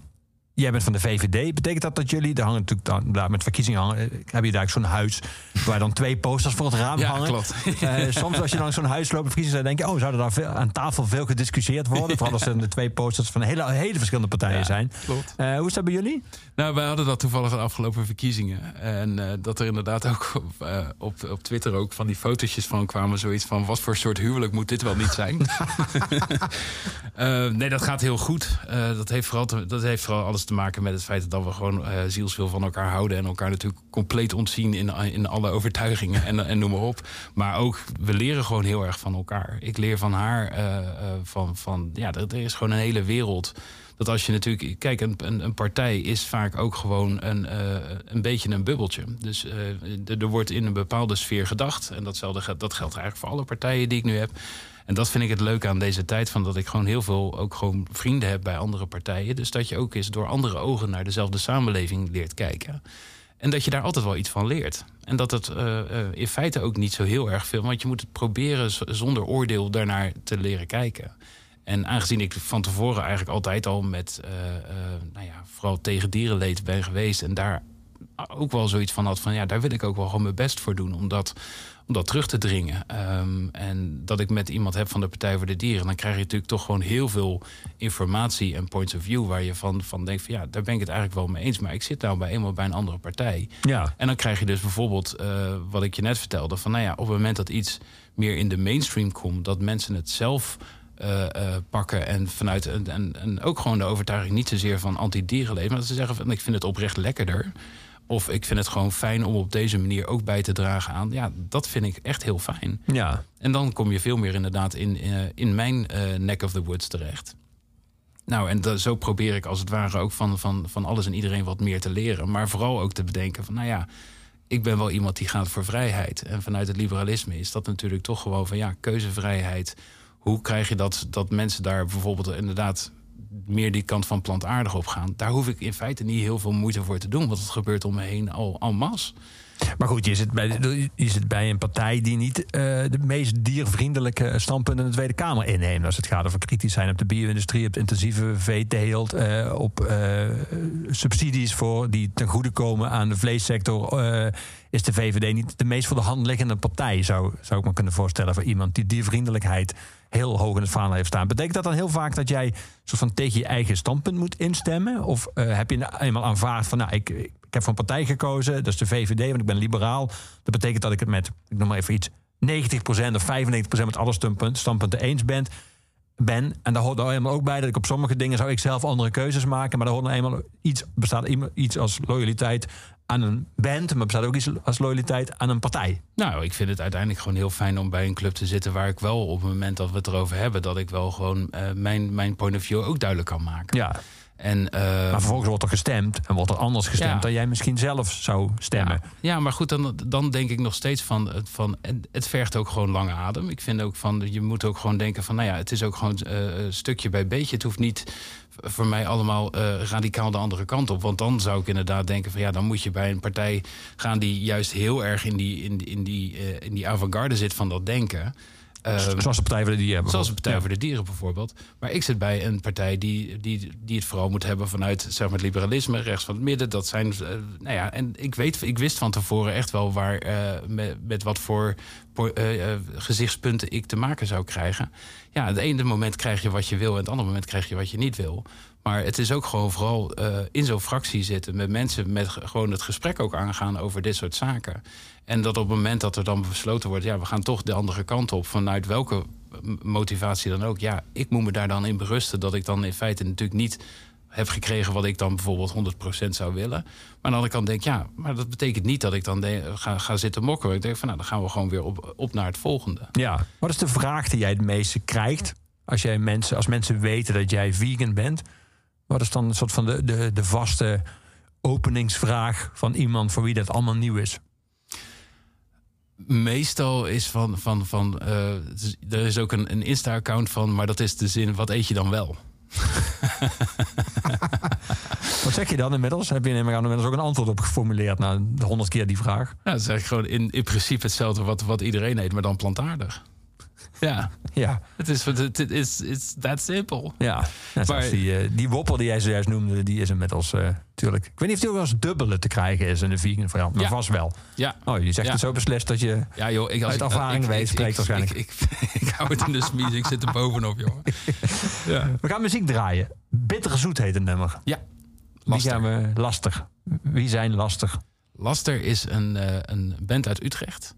B: jij bent van de VVD. Betekent dat dat jullie, daar hangen natuurlijk dan, daar met verkiezingen hangen, eh, heb je daar zo'n huis waar dan twee posters voor het raam
C: Ja,
B: hangen?
C: klopt.
B: Eh, soms als je langs zo'n huis loopt, verkiezingen, dan denk je, oh, zouden daar veel, aan tafel veel gediscussieerd worden? Vooral als er de twee posters van hele, hele verschillende partijen
C: Ja,
B: zijn.
C: Klopt.
B: Eh, hoe is dat bij jullie?
C: Nou, wij hadden dat toevallig de afgelopen verkiezingen. En dat er inderdaad ook op, op, op Twitter ook van die fotootjes van kwamen. Zoiets van, wat voor soort huwelijk moet dit wel niet zijn? Nee, dat gaat heel goed. Dat, heeft vooral dat heeft vooral alles te maken met het feit dat we gewoon eh, zielsveel van elkaar houden. En elkaar natuurlijk compleet ontzien in, in alle overtuigingen en, en noem maar op. Maar ook, we leren gewoon heel erg van elkaar. Ik leer van haar, eh, eh, van, van, ja, er, is gewoon een hele wereld dat als je natuurlijk. Kijk, een, een, partij is vaak ook gewoon een, een beetje een bubbeltje. Dus er wordt in een bepaalde sfeer gedacht. En datzelfde, dat geldt eigenlijk voor alle partijen die ik nu heb. En dat vind ik het leuke aan deze tijd. Van dat ik gewoon heel veel ook gewoon vrienden heb bij andere partijen. Dus dat je ook eens door andere ogen naar dezelfde samenleving leert kijken. En dat je daar altijd wel iets van leert. En dat het eh, eh, in feite ook niet zo heel erg veel. Want je moet het proberen zonder oordeel daarnaar te leren kijken. En aangezien ik van tevoren eigenlijk altijd al met, eh, nou ja, vooral tegen dierenleed ben geweest. En daar ook wel zoiets van had van, ja, daar wil ik ook wel gewoon mijn best voor doen. Om dat, om dat terug te dringen. Ehm, en dat ik met iemand heb van de Partij voor de Dieren. Dan krijg je natuurlijk toch gewoon heel veel informatie en points of view. Waar je van, van denkt van, ja, daar ben ik het eigenlijk wel mee eens. Maar ik zit nou bij eenmaal bij een andere partij.
B: Ja.
C: En dan krijg je dus bijvoorbeeld, eh, wat ik je net vertelde, van nou ja, op het moment dat iets meer in de mainstream komt, dat mensen het zelf eh, eh, pakken en vanuit en, en, en ook gewoon de overtuiging niet zozeer van anti-dierenleed, maar dat ze zeggen van ik vind het oprecht lekkerder. Of ik vind het gewoon fijn om op deze manier ook bij te dragen aan. Ja, dat vind ik echt heel fijn.
B: Ja.
C: En dan kom je veel meer inderdaad in, eh, in mijn eh, neck of the woods terecht. Nou, en da- zo probeer ik als het ware ook van, van, van alles en iedereen wat meer te leren. Maar vooral ook te bedenken van, nou ja, ik ben wel iemand die gaat voor vrijheid. En vanuit het liberalisme is dat natuurlijk toch gewoon van, ja, keuzevrijheid. Hoe krijg je dat, dat mensen daar bijvoorbeeld inderdaad meer die kant van plantaardig op gaan? Daar hoef ik in feite niet heel veel moeite voor te doen, want het gebeurt om me heen al en masse.
B: Maar goed, je zit bij, je zit bij een partij die niet eh, de meest diervriendelijke standpunten in de Tweede Kamer inneemt. Als het gaat over kritisch zijn op de bio-industrie, op de intensieve veeteelt, eh, op eh, subsidies voor die ten goede komen aan de vleessector, is de VVD niet de meest voor de hand liggende partij, zou, zou ik me kunnen voorstellen, voor iemand die diervriendelijkheid heel hoog in het vaandel heeft staan. Betekent dat dan heel vaak dat jij soort van tegen je eigen standpunt moet instemmen? Of eh, heb je nou eenmaal aanvaard van, nou, ik, ik heb voor een partij gekozen, dat is de VVD, want ik ben liberaal. Dat betekent dat ik het met, ik noem maar even iets, 90% of 95% met alle standpunten, eens ben. ben. En daar hoort er eenmaal ook bij dat ik op sommige dingen zou ik zelf andere keuzes maken. Maar daar hoort nou eenmaal iets, bestaat iets als loyaliteit aan een band, maar bestaat ook iets als loyaliteit aan een partij.
C: Nou, ik vind het uiteindelijk gewoon heel fijn om bij een club te zitten waar ik wel op het moment dat we het erover hebben, dat ik wel gewoon uh, mijn, mijn point of view ook duidelijk kan maken.
B: Ja.
C: En, uh,
B: maar vervolgens wordt er gestemd en wordt er anders gestemd ja. dan jij misschien zelf zou stemmen.
C: Ja, ja, maar goed, dan, dan denk ik nog steeds van, van het vergt ook gewoon lange adem. Ik vind ook van, je moet ook gewoon denken van, nou ja, het is ook gewoon uh, stukje bij beetje. Het hoeft niet voor mij allemaal uh, radicaal de andere kant op. Want dan zou ik inderdaad denken van ja, dan moet je bij een partij gaan die juist heel erg in die, in, in die, in die avant-garde zit van dat denken.
B: Um, zoals de Partij voor de Dieren.
C: Zoals de Partij ja. voor de Dieren bijvoorbeeld. Maar ik zit bij een partij die, die, die het vooral moet hebben vanuit zeg maar, het liberalisme, rechts van het midden. Dat zijn, uh, nou ja, en ik, weet, ik wist van tevoren echt wel waar, uh, met, met wat voor uh, gezichtspunten ik te maken zou krijgen. Ja, het ene moment krijg je wat je wil en het andere moment krijg je wat je niet wil. Maar het is ook gewoon vooral in zo'n fractie zitten met mensen met gewoon het gesprek ook aangaan over dit soort zaken. En dat op het moment dat er dan besloten wordt, ja, we gaan toch de andere kant op, vanuit welke motivatie dan ook. Ja, ik moet me daar dan in berusten dat ik dan in feite natuurlijk niet heb gekregen wat ik dan bijvoorbeeld 100% zou willen. Maar aan de andere kant denk ik, ja, maar dat betekent niet dat ik dan ga, ga zitten mokken. Ik denk van, nou, dan gaan we gewoon weer op, op naar het volgende.
B: Ja, wat is de vraag die jij het meeste krijgt als, jij mensen, als mensen weten dat jij vegan bent? Wat is dan een soort van de, de, de vaste openingsvraag van iemand voor wie dat allemaal nieuw is?
C: Meestal is van, van, van uh, er is ook een, een Insta-account van, maar dat is de zin, wat eet je dan wel?
B: Wat zeg je dan inmiddels? Heb je inmiddels ook een antwoord op geformuleerd na de honderd keer die vraag?
C: Ja, dat is eigenlijk gewoon in, in principe hetzelfde wat, wat iedereen eet, maar dan plantaardig. Ja.
B: ja.
C: Het is het is it's that simple.
B: Ja. maar, die, uh, die woppel die jij zojuist noemde, die is inmiddels uh, natuurlijk. Ik weet niet of die ook wel eens dubbele te krijgen is in de vegan variant, maar
C: ja.
B: vast wel.
C: Ja.
B: Oh, je zegt
C: ja.
B: het zo beslist dat je
C: ja, joh, ik, als
B: uit
C: ik,
B: ervaring weet,
C: ik,
B: spreekt waarschijnlijk.
C: Ik, ik, ik, hou het in de smies, ik zit er bovenop, jongen.
B: ja. We gaan muziek draaien. Bittere zoet heet het nummer.
C: Ja.
B: Laster. Wie gaan we lastig? Wie zijn lastig?
C: Laster is een, uh, een band uit Utrecht.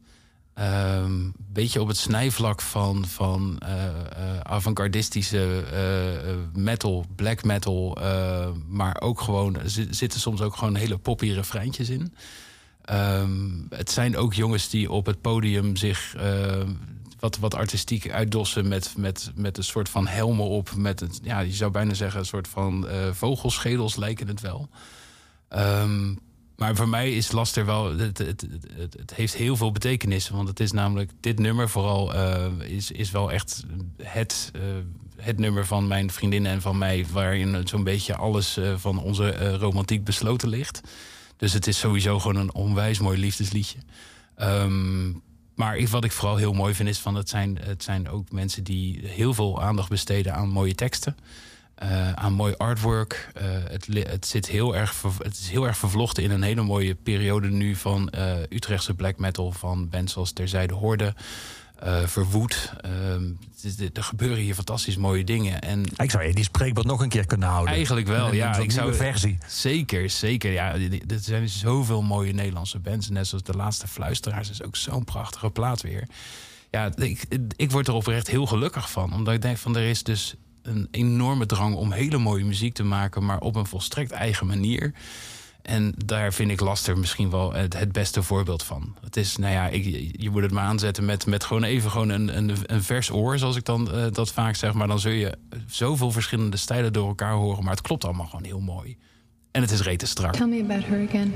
C: Um, beetje op het snijvlak van, van uh, uh, avant-gardistische uh, metal, black metal. maar ook gewoon, zitten soms ook gewoon hele poppy refreintjes in. Um, het zijn ook jongens die op het podium zich wat, wat artistiek uitdossen met, met, met een soort van helmen op. Met het, ja, je zou bijna zeggen, een soort van vogelschedels lijken het wel. Um, maar voor mij is Laster wel. Het, het, het, het, heeft heel veel betekenis. Want het is namelijk. Dit nummer vooral. Uh, is, is wel echt het, uh, het nummer van mijn vriendinnen en van mij. Waarin zo'n beetje alles uh, van onze romantiek besloten ligt. Dus het is sowieso gewoon een onwijs mooi liefdesliedje. Um, maar wat ik vooral heel mooi vind is van het zijn, het zijn ook mensen die heel veel aandacht besteden aan mooie teksten. Uh, aan mooi artwork. Uh, het, het, zit heel erg het is heel erg vervlochten in een hele mooie periode nu van uh, Utrechtse black metal. Van bands zoals Terzijde Hoorde, Verwoed. er gebeuren hier fantastisch mooie dingen. En
B: ik zou je die spreekbeeld nog een keer kunnen houden.
C: Eigenlijk wel,
B: een,
C: ja.
B: Een
C: ik zou
B: versie.
C: Zeker, zeker. Ja, er zijn zoveel mooie Nederlandse bands. Net zoals De Laatste Fluisteraars is ook zo'n prachtige plaat weer. Ja, ik, ik word er oprecht heel gelukkig van. Omdat ik denk van er is dus een enorme drang om hele mooie muziek te maken, maar op een volstrekt eigen manier. En daar vind ik Laster misschien wel het, beste voorbeeld van. Het is, nou ja, ik, je moet het maar aanzetten met, met gewoon even gewoon een, een, vers oor, zoals ik dan uh, dat vaak zeg. Maar dan zul je zoveel verschillende stijlen door elkaar horen. Maar het klopt allemaal gewoon heel mooi. En het is rete strak.
D: Tell me about her again.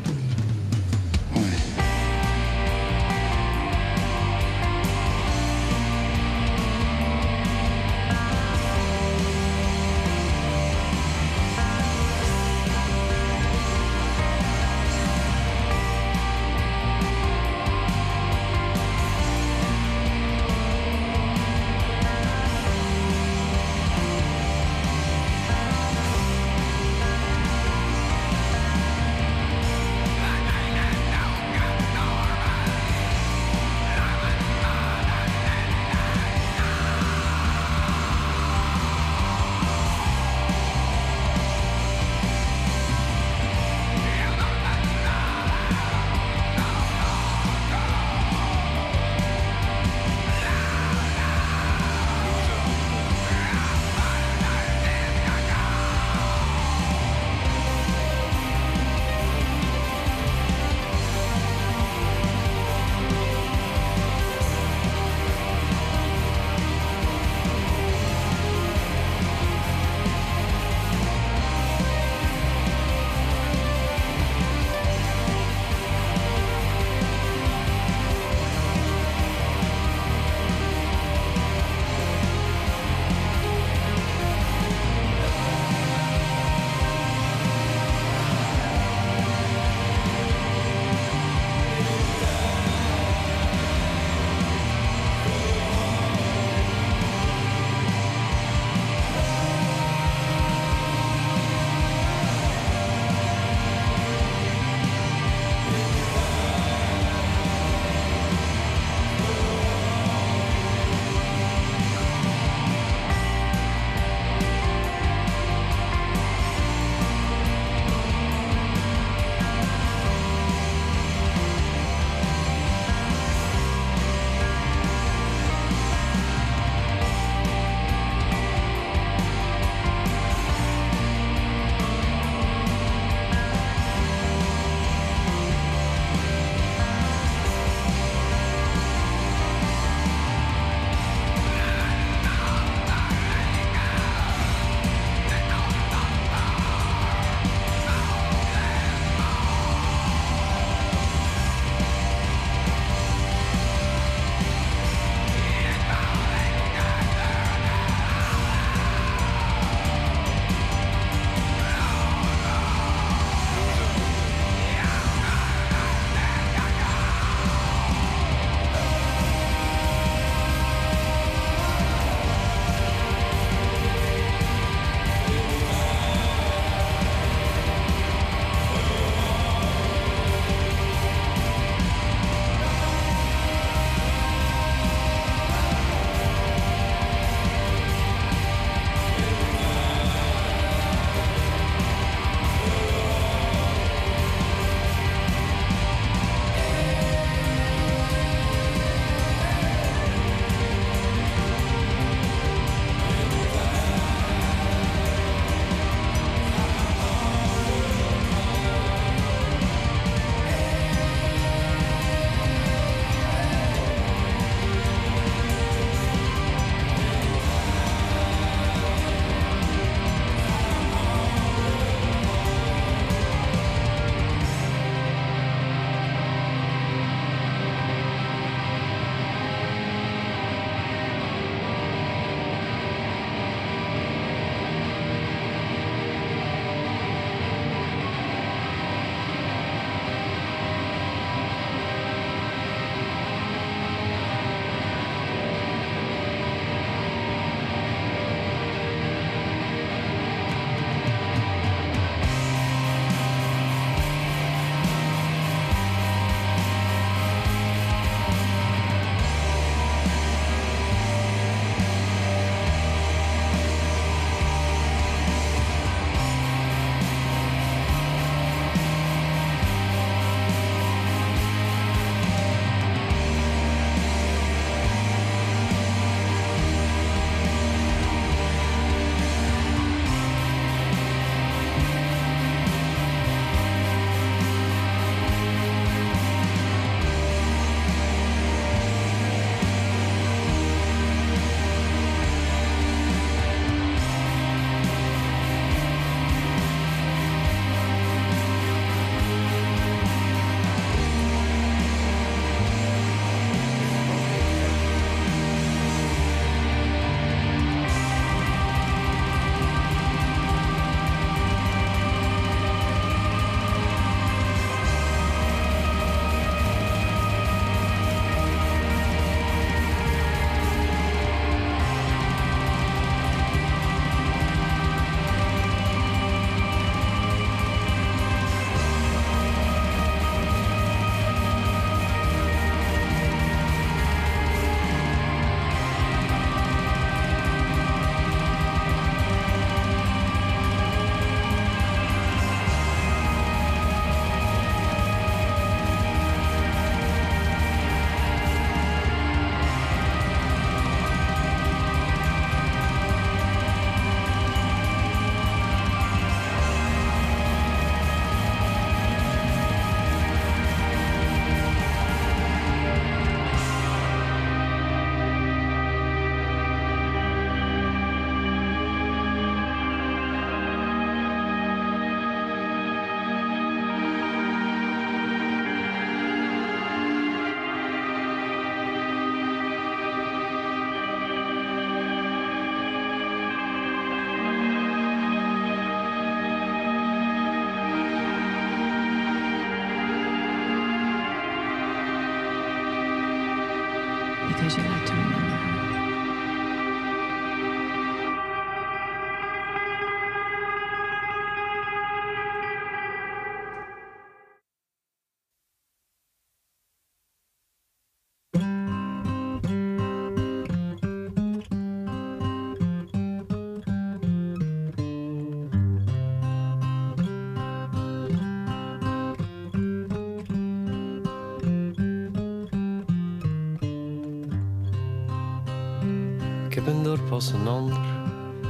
E: Een dorp een ander,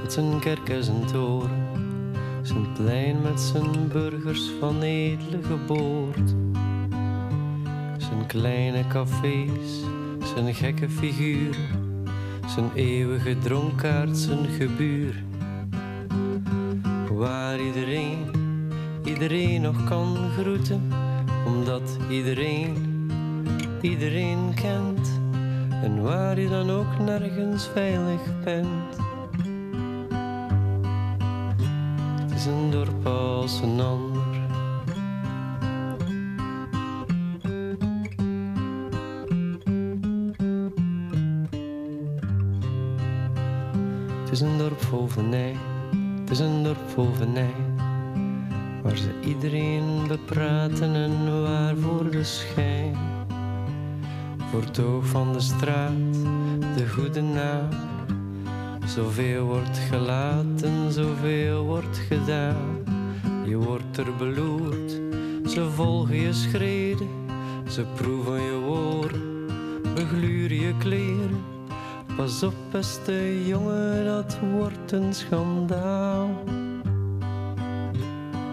E: met zijn kerk en zijn toren. Zijn plein met zijn burgers van edele geboorte. Zijn kleine cafés, zijn gekke figuren. Zijn eeuwige dronkaard, zijn gebuur. Waar iedereen, iedereen nog kan groeten. Omdat iedereen, iedereen kent. En waar je dan ook nergens veilig bent. Het is een dorp als een ander. Het is een dorp vol venij, het is een dorp vol venij. Waar ze iedereen bepraten en waar voor de schijn oog van de straat, de goede naam. Zoveel wordt gelaten, zoveel wordt gedaan. Je wordt er beloerd, ze volgen je schreden, ze proeven je woorden, begluren je kleren. Pas op, beste jongen, dat wordt een schandaal.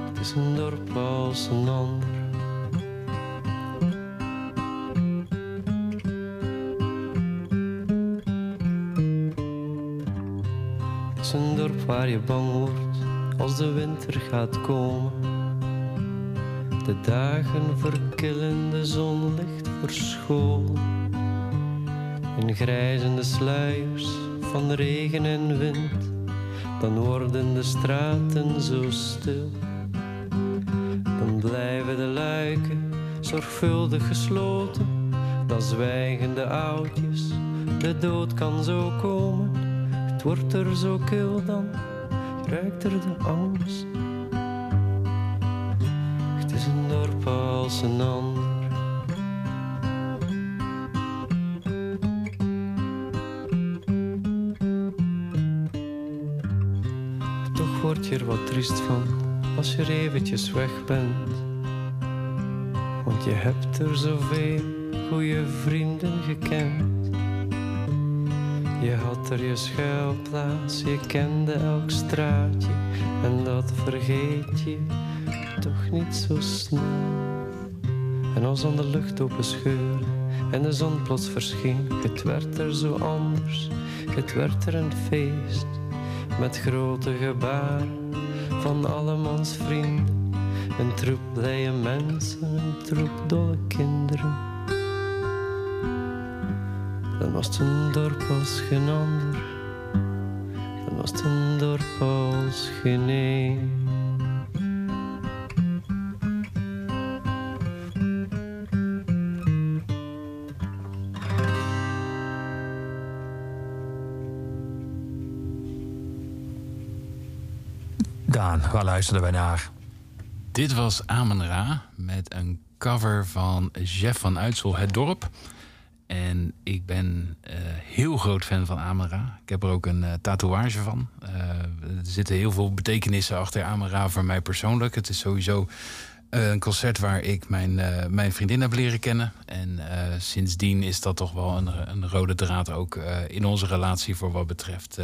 E: Het is een dorp als een ander. Waar je bang wordt als de winter gaat komen. De dagen verkillen, de zon verscholen. In grijzende sluiers van regen en wind, dan worden de straten zo stil. Dan blijven de luiken zorgvuldig gesloten, dan zwijgen de oudjes, de dood kan zo komen. Wordt er zo kil dan, ruikt er de angst. Het is een dorp als een ander. Toch word je er wat triest van als je er eventjes weg bent. Want je hebt er zoveel goede vrienden gekend. Je had er je schuilplaats, je kende elk straatje. En dat vergeet je toch niet zo snel. En als dan de lucht open scheurde en de zon plots verscheen, het werd er zo anders, het werd er een feest. Met grote gebaren van allemans vrienden, een troep blije mensen, een troep dolle kinderen. Dan was het een dorp als geen ander, dan was het een dorp als geen een.
B: Daan, waar luisterden wij naar?
C: Dit was Amen Ra met een cover van Jeff van Uitsel, Het Dorp. En ik ben eh, heel groot fan van Amen Ra. Ik heb er ook een eh, tatoeage van. Eh, er zitten heel veel betekenissen achter Amen Ra voor mij persoonlijk. Het is sowieso een concert waar ik mijn, mijn vriendin heb leren kennen. En sindsdien is dat toch wel een, een rode draad ook in onze relatie voor wat betreft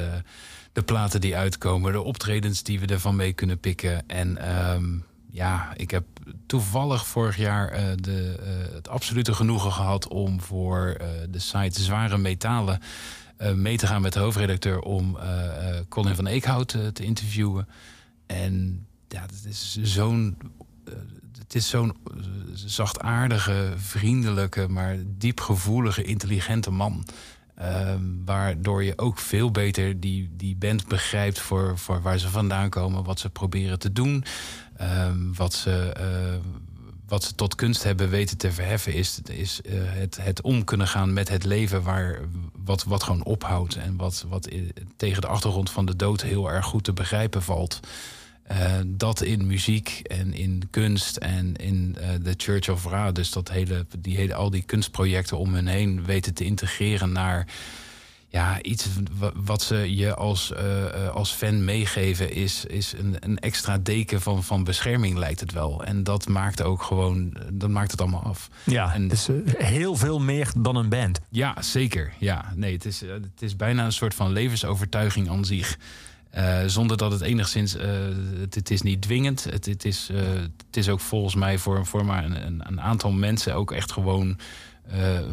C: de platen die uitkomen, de optredens die we ervan mee kunnen pikken. En ehm, ja, ik heb toevallig vorig jaar eh, de, eh, het absolute genoegen gehad om voor eh, de site Zware Metalen mee te gaan met de hoofdredacteur om Colin van Eekhout te interviewen. En ja, het is zo'n. het is zo'n zachtaardige, vriendelijke, maar diepgevoelige, intelligente man. Ehm, waardoor je ook veel beter die, die band begrijpt voor, voor waar ze vandaan komen, wat ze proberen te doen, wat, ze, eh, wat ze tot kunst hebben weten te verheffen, is, is eh, het, het om kunnen gaan met het leven waar, wat, wat gewoon ophoudt. En wat, wat tegen de achtergrond van de dood heel erg goed te begrijpen valt. Uh, dat in muziek en in kunst en in uh, de Church of Ra, dus dat hele, die hele, al die kunstprojecten om hen heen weten te integreren naar ja, iets wat ze je als, uh, als fan meegeven, is, is een, een extra deken van, van bescherming, lijkt het wel. En dat maakt ook gewoon, dat maakt het allemaal af.
B: Ja, en, dus heel veel meer dan een band.
C: Ja, zeker. Ja, nee, het is, het is bijna een soort van levensovertuiging aan zich. Uh, zonder dat het enigszins. Uh, het, het, is niet dwingend. Het, het, is, uh, het is ook volgens mij voor, voor maar een, een aantal mensen ook echt gewoon.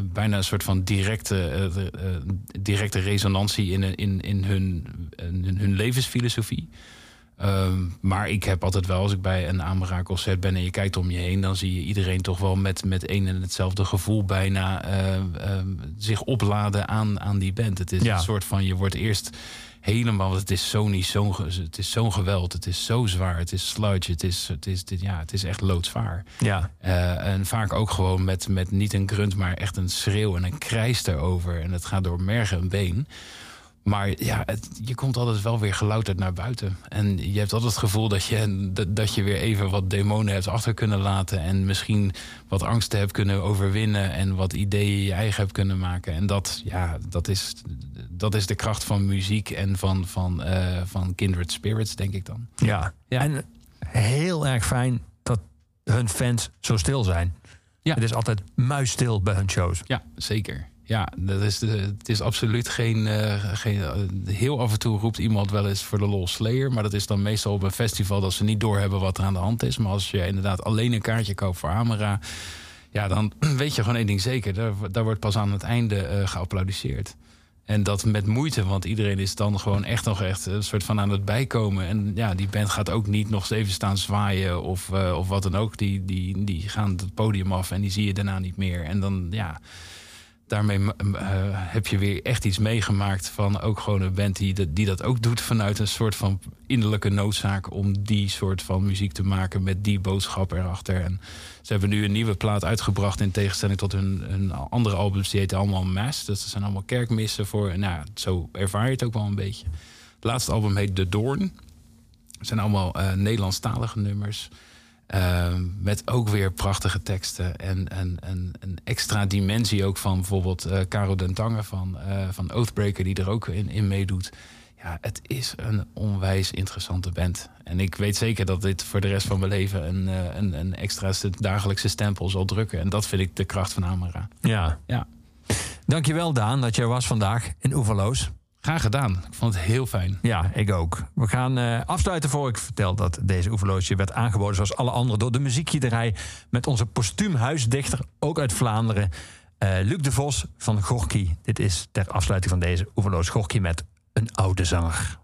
C: Bijna een soort van directe, directe resonantie in, in, in, hun, in hun levensfilosofie. Ehm, maar ik heb altijd wel, als ik bij een aanbraakconcert ben en je kijkt om je heen, dan zie je iedereen toch wel met, met een en hetzelfde gevoel bijna ehm, zich opladen aan, aan die band. Het is een soort van, je wordt eerst helemaal. Het is zo niet zo. Het is zo'n geweld. Het is zo zwaar. Het is sludge. Het is, het is, dit, ja, het is echt loodzwaar.
B: Ja.
C: Uh, en vaak ook gewoon met, met niet een grunt, maar echt een schreeuw en een krijs erover. En het gaat door mergen en been. Maar ja, het, je komt altijd wel weer gelouterd naar buiten. En je hebt altijd het gevoel dat je, dat, dat, je weer even wat demonen hebt achter kunnen laten. En misschien wat angsten hebt kunnen overwinnen. En wat ideeën je eigen hebt kunnen maken. En dat, ja, dat, is, dat is de kracht van muziek en van, van, uh, van Kindred Spirits, denk ik dan.
B: Ja. ja, en heel erg fijn dat hun fans zo stil zijn. Ja. Het is altijd muisstil bij hun shows.
C: Ja, zeker. Ja, dat is de, het is absoluut geen, uh, geen. Uh, heel af en toe roept iemand wel eens voor de lol Slayer. Maar dat is dan meestal op een festival dat ze niet doorhebben wat er aan de hand is. Maar als je inderdaad alleen een kaartje koopt voor Amara. Ja, dan weet je gewoon één ding zeker. Daar, daar wordt pas aan het einde uh, geapplaudisseerd. En dat met moeite, want iedereen is dan gewoon echt nog echt een soort van aan het bijkomen. En ja, die band gaat ook niet nog even staan zwaaien of, of wat dan ook. Die, die, die gaan het podium af en die zie je daarna niet meer. En dan ja daarmee uh, heb je weer echt iets meegemaakt van ook gewoon een band die, die dat ook doet vanuit een soort van innerlijke noodzaak om die soort van muziek te maken met die boodschap erachter. En ze hebben nu een nieuwe plaat uitgebracht in tegenstelling tot hun, hun andere albums. Die heten allemaal Mass. Dus dat zijn allemaal kerkmissen voor. Nou, zo ervaar je het ook wel een beetje. Het laatste album heet De Doorn. Het zijn allemaal uh, Nederlandstalige nummers. Ehm, met ook weer prachtige teksten en, en, en een extra dimensie ook van bijvoorbeeld uh, Caro Dentange van, uh, van Oathbreaker, die er ook in, in meedoet. Ja, het is een onwijs interessante band. En ik weet zeker dat dit voor de rest van mijn leven een, uh, een, een extra dagelijkse stempel zal drukken. En dat vind ik de kracht van Amara.
B: Ja.
C: ja.
B: Dankjewel Daan dat jij was vandaag in Oeverloos.
C: Graag gedaan. Ik vond het heel fijn.
B: Ja, ik ook. We gaan uh, afsluiten voor ik vertel dat deze oefenloosje werd aangeboden... zoals alle andere door de muziekgiederij... met onze postuumhuisdichter, ook uit Vlaanderen... Uh, Luc de Vos van Gorky. Dit is ter afsluiting van deze oefenloos Gorky met een oude zanger.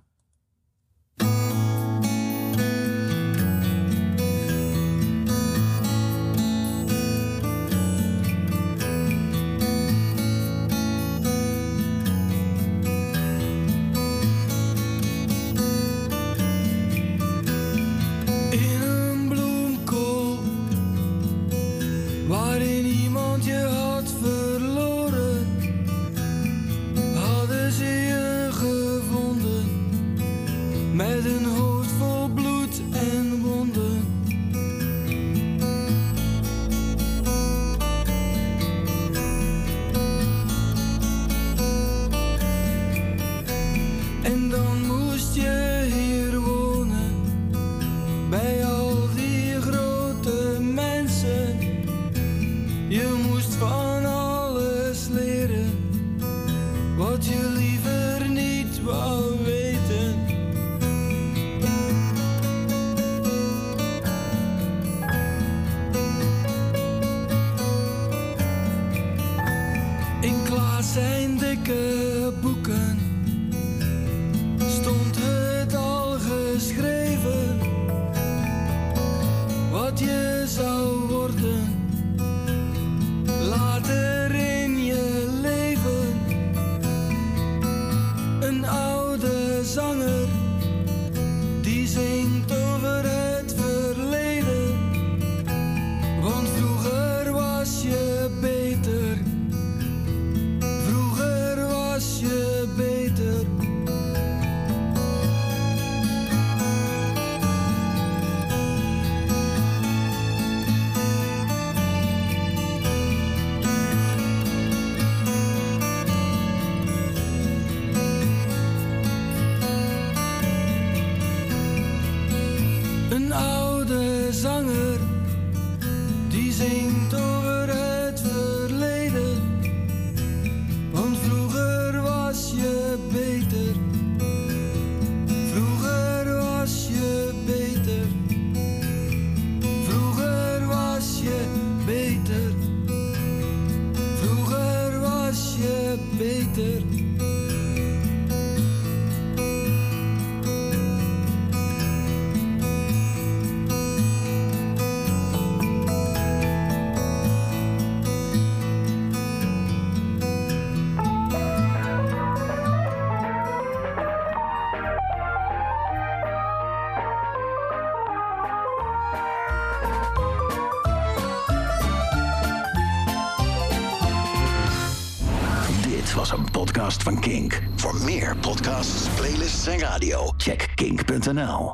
A: kink.nl.